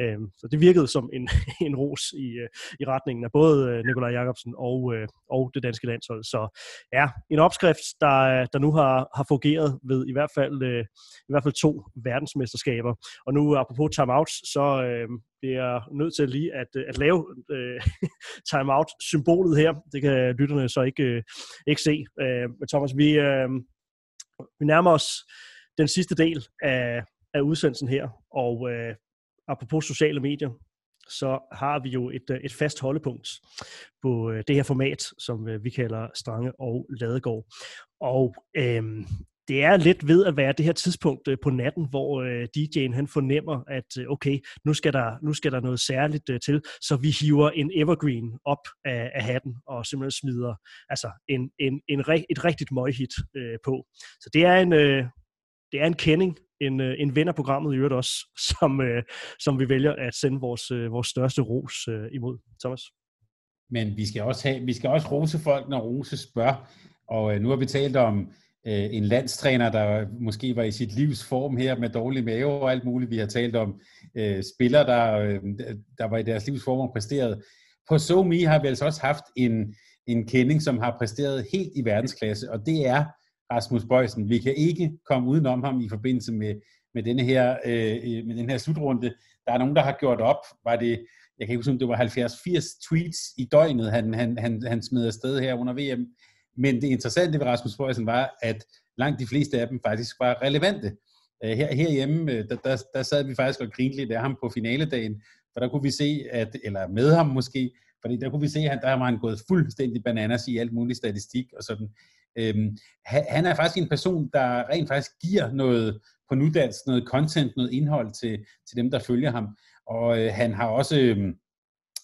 Øh, så det virkede som en, en ros i, øh, i retningen af både øh, Nikolaj Jakobsen og, øh, og det danske landshold. Så ja, en opskrift, der, øh, der nu har, har fungeret ved i hvert fald øh, i hvert fald to verdensmesterskaber. Og nu apropos timeouts, så øh, bliver jeg nødt til lige at, øh, at lave øh, timeout-symbolet her. Det kan lytterne så ikke, øh, ikke se. Øh, men Thomas, vi, øh, vi nærmer os den sidste del af, af udsendelsen her, og øh, apropos sociale medier, så har vi jo et, øh, et fast holdepunkt på øh, det her format, som øh, vi kalder Strange og Ladegård. Og øhm, det er lidt ved at være det her tidspunkt på natten, hvor DJ'en han fornemmer, at okay, nu skal der, nu skal der noget særligt til, så vi hiver en evergreen op af, af hatten og simpelthen smider altså en, en, en, et rigtigt møghit øh, på. Så det er en, øh, det er en kending en, øh, en ven af programmet i øvrigt også, som, øh, som vi vælger at sende vores, øh, vores største ros øh, imod. Thomas? Men vi skal også have, vi skal også rose folk, når Rose spørger. Og øh, nu har vi talt om øh, en landstræner, der måske var i sit livs form her med dårlig mave og alt muligt. Vi har talt om øh, spillere, der, øh, der var i deres livs form og præsteret. På SoMe har vi altså også haft en, en kending, som har præsteret helt i verdensklasse, og det er Rasmus Bøjsen. Vi kan ikke komme udenom ham i forbindelse med, med, denne her, øh, med den her slutrunde. Der er nogen, der har gjort op. Var det, jeg kan ikke huske, om det var 70-80 tweets i døgnet, han, han, han, han smed afsted her under VM. Men det interessante ved Rasmus Bøjsen var, at langt de fleste af dem faktisk var relevante. Øh, her, herhjemme, øh, der, der, der sad vi faktisk og grinede lidt af ham på finaledagen, for der kunne vi se, at, eller med ham måske, fordi der kunne vi se, at der var han gået fuldstændig bananas i alt muligt statistik og sådan. Øhm, han er faktisk en person, der rent faktisk giver noget på nudansk, noget content, noget indhold til, til dem, der følger ham. Og øh, han har også, øh,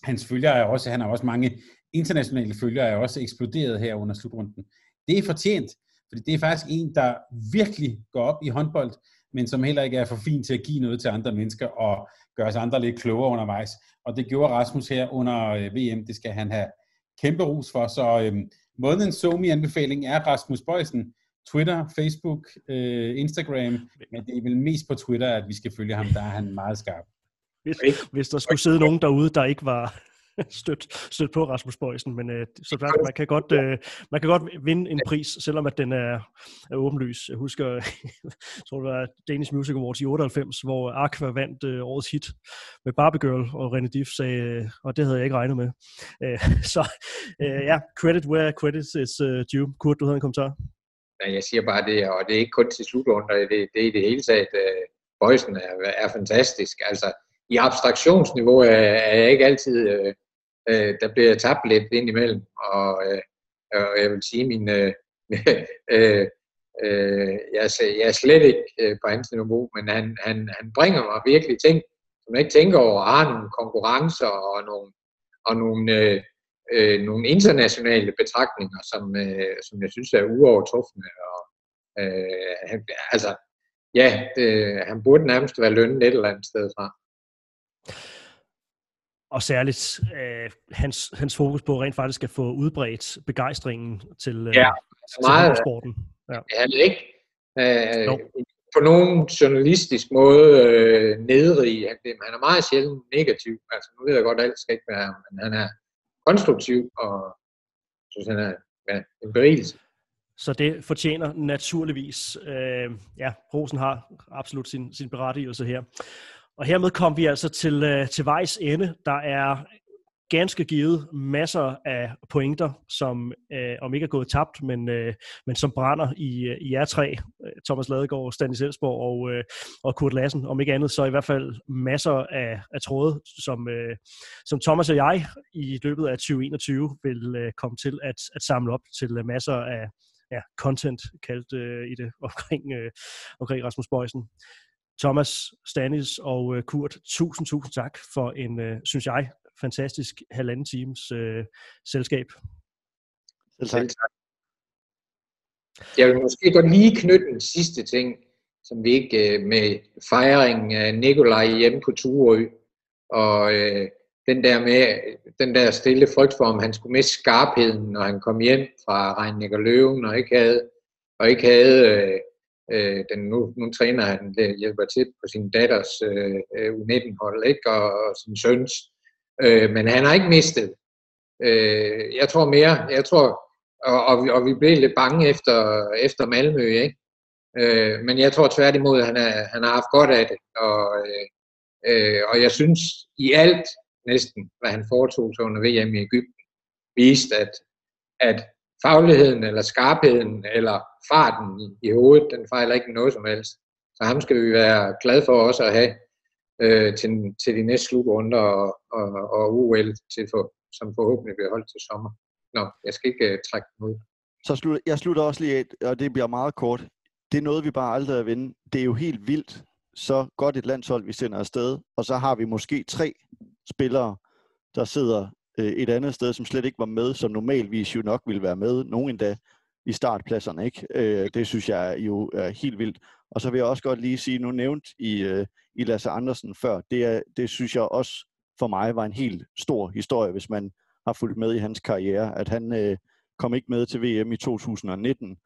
hans følgere er også, han har også mange internationale følgere, er også eksploderet her under slutrunden. Det er fortjent, fordi det er faktisk en, der virkelig går op i håndbold, men som heller ikke er for fin til at give noget til andre mennesker og gøre os andre lidt klogere undervejs. Og det gjorde Rasmus her under øh, VM. Det skal han have kæmpe rus for. Så øh, månedens Somi-anbefaling er Rasmus Bøjsen. Twitter, Facebook, øh, Instagram, men det er vel mest på Twitter, at vi skal følge ham. Der er han meget skarp. Hvis, hvis der skulle sidde nogen derude, der ikke var, stødt, stødt på Rasmus Bøjsen, men øh, så sagt, man kan, godt, øh, man kan godt vinde en pris, selvom at den er, er åbenlys. Jeg husker, jeg tror det var Danish Music Awards i 98, hvor Aqua vandt øh, årets hit med Barbie Girl, og René Diff sagde, øh, og det havde jeg ikke regnet med. Øh, så øh, ja, credit where credit is uh, due. Kurt, du havde en kommentar? Ja, jeg siger bare det, og det er ikke kun til slutrunder, det, det er i det hele taget, øh, Bøjsen er, er fantastisk. Altså, i abstraktionsniveau er, er jeg ikke altid øh, øh, der bliver tabt lidt indimellem, og, øh, og jeg vil sige, min, øh, øh, øh, jeg, er, jeg er slet ikke øh, på hans niveau, men han, han, han bringer mig virkelig ting, som jeg ikke tænker over, har nogle konkurrencer og nogle, og nogle, øh, øh, nogle internationale betragtninger, som, øh, som jeg synes er uovertruffende. Og, øh, han, altså, ja, øh, han burde nærmest være lønnet et eller andet sted fra og særligt øh, hans, hans fokus på rent faktisk at få udbredt begejstringen til, øh, Ja, til meget. sporten. Ja. Han er ikke øh, på nogen journalistisk måde øh, nedrig. Han, han er meget sjældent negativ. Altså, nu ved jeg godt, at alt skal ikke være, men han er konstruktiv, og synes, han er ja, en berigelse. Så det fortjener naturligvis, øh, ja, Rosen har absolut sin, sin berettigelse her. Og hermed kom vi altså til, øh, til vejs ende. Der er ganske givet masser af pointer, som øh, om ikke er gået tabt, men, øh, men som brænder i, øh, i jer tre, øh, Thomas Ladegaard, Stanis Elsborg og, øh, og Kurt Lassen. Om ikke andet, så i hvert fald masser af, af tråde, som, øh, som Thomas og jeg i løbet af 2021 vil øh, komme til at, at samle op til øh, masser af, ja, content kaldt øh, i det omkring, øh, omkring Rasmus Bøjsen. Thomas, Stanis og øh, Kurt, tusind, tusind tak for en, øh, synes jeg, fantastisk halvanden times øh, selskab. Selv tak. Selv tak. Jeg vil måske godt lige knytte en sidste ting, som vi ikke øh, med fejringen af Nikolaj hjemme på Turø, og øh, den der med den der stille frygt for, om han skulle miste skarpheden, når han kom hjem fra Regn og Løven, og ikke havde, og ikke havde øh, øh, den, nu, nu træner han, det hjælper til på sin datters øh, øh U19-hold, ikke? Og, og sin søns. Øh, men han har ikke mistet. Øh, jeg tror mere, jeg tror, og, og, vi, og vi blev lidt bange efter, efter Malmø, ikke? Øh, men jeg tror tværtimod, han, er, han har haft godt af det, og, øh, øh, og jeg synes i alt næsten, hvad han foretog sig under VM i Ægypten, viste, at, at fagligheden eller skarpheden eller farten i, i hovedet, den fejler ikke noget som helst. Så ham skal vi være glade for også at have øh, til, til de næste slutrunder og, og, og UL, til for, som forhåbentlig bliver holdt til sommer. Nå, jeg skal ikke øh, trække den ud. Så slutter, jeg slutter også lige af, og det bliver meget kort. Det er noget, vi bare aldrig at vinde. Det er jo helt vildt, så godt et landshold, vi sender afsted, og så har vi måske tre spillere, der sidder øh, et andet sted, som slet ikke var med, som normalvis jo nok ville være med, nogen endda i startpladserne. Ikke? Øh, det synes jeg jo er helt vildt. Og så vil jeg også godt lige sige, nu nævnt i, øh, i Lasse Andersen før, det, er, det synes jeg også for mig var en helt stor historie, hvis man har fulgt med i hans karriere, at han øh, kom ikke med til VM i 2019,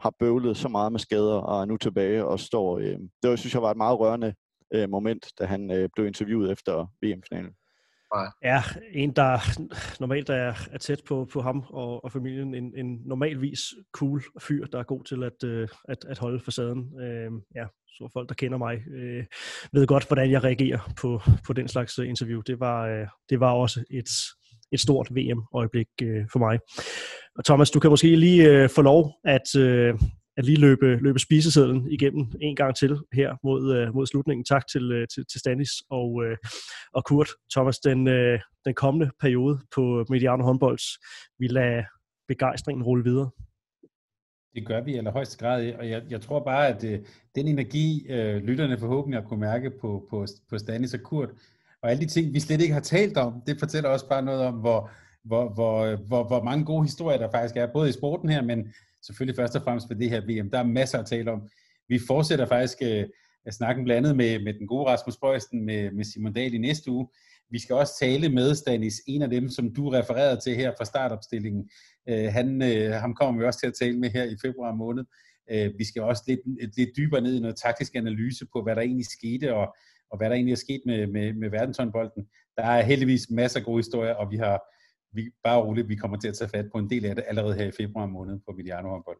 har bøvlet så meget med skader og er nu tilbage og står... Øh, det var, synes jeg var et meget rørende øh, moment, da han øh, blev interviewet efter VM-finalen. Ja, en, der normalt er, er tæt på, på ham og, og familien. En, en normalvis cool fyr, der er god til at, øh, at, at holde facaden. Øh, ja, så folk, der kender mig, øh, ved godt, hvordan jeg reagerer på, på den slags øh, interview. Det var, øh, det var også et, et stort VM-øjeblik øh, for mig. Og Thomas, du kan måske lige øh, få lov at, øh, at lige løbe, løbe spisesedlen igennem en gang til her mod, øh, mod slutningen. Tak til, øh, til, til Stanis og, øh, og Kurt. Thomas, den, øh, den kommende periode på Mediano håndbolds, vi lader begejstringen rulle videre. Det gør vi i allerhøjeste grad, og jeg, jeg tror bare, at øh, den energi, øh, lytterne forhåbentlig har kunne mærke på, på, på Stanis og Kurt, og alle de ting, vi slet ikke har talt om, det fortæller også bare noget om, hvor, hvor, hvor, hvor, hvor mange gode historier der faktisk er, både i sporten her, men selvfølgelig først og fremmest ved det her VM. Der er masser at tale om. Vi fortsætter faktisk øh, at snakke blandt andet med, med den gode Rasmus Bøjsten, med, med Simon Dahl i næste uge. Vi skal også tale med Stanis, en af dem, som du refererede til her fra startopstillingen. Øh, han, øh, ham kommer vi også til at tale med her i februar måned. Øh, vi skal også lidt, lidt dybere ned i noget taktisk analyse på, hvad der egentlig skete, og, og hvad der egentlig er sket med, med, med verdenshåndbolden. Der er heldigvis masser af gode historier, og vi har vi, bare roligt, vi kommer til at tage fat på en del af det allerede her i februar måned på Mediano håndbold.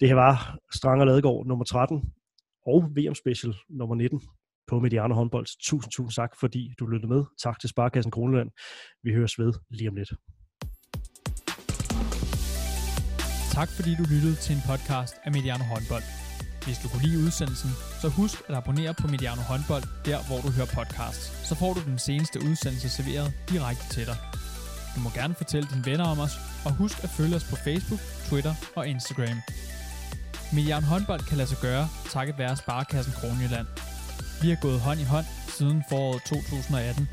Det her var Stranger Ladegaard nummer 13 og VM Special nummer 19 på Mediano håndbold. Tusind, tusind tak, fordi du lyttede med. Tak til Sparkassen Kroneland. Vi høres ved lige om lidt. Tak fordi du lyttede til en podcast af Mediano Håndbold. Hvis du kunne lide udsendelsen, så husk at abonnere på Mediano Håndbold, der hvor du hører podcasts. Så får du den seneste udsendelse serveret direkte til dig. Du må gerne fortælle dine venner om os, og husk at følge os på Facebook, Twitter og Instagram. Mediano Håndbold kan lade sig gøre, takket være Sparkassen Kronjylland. Vi har gået hånd i hånd siden foråret 2018.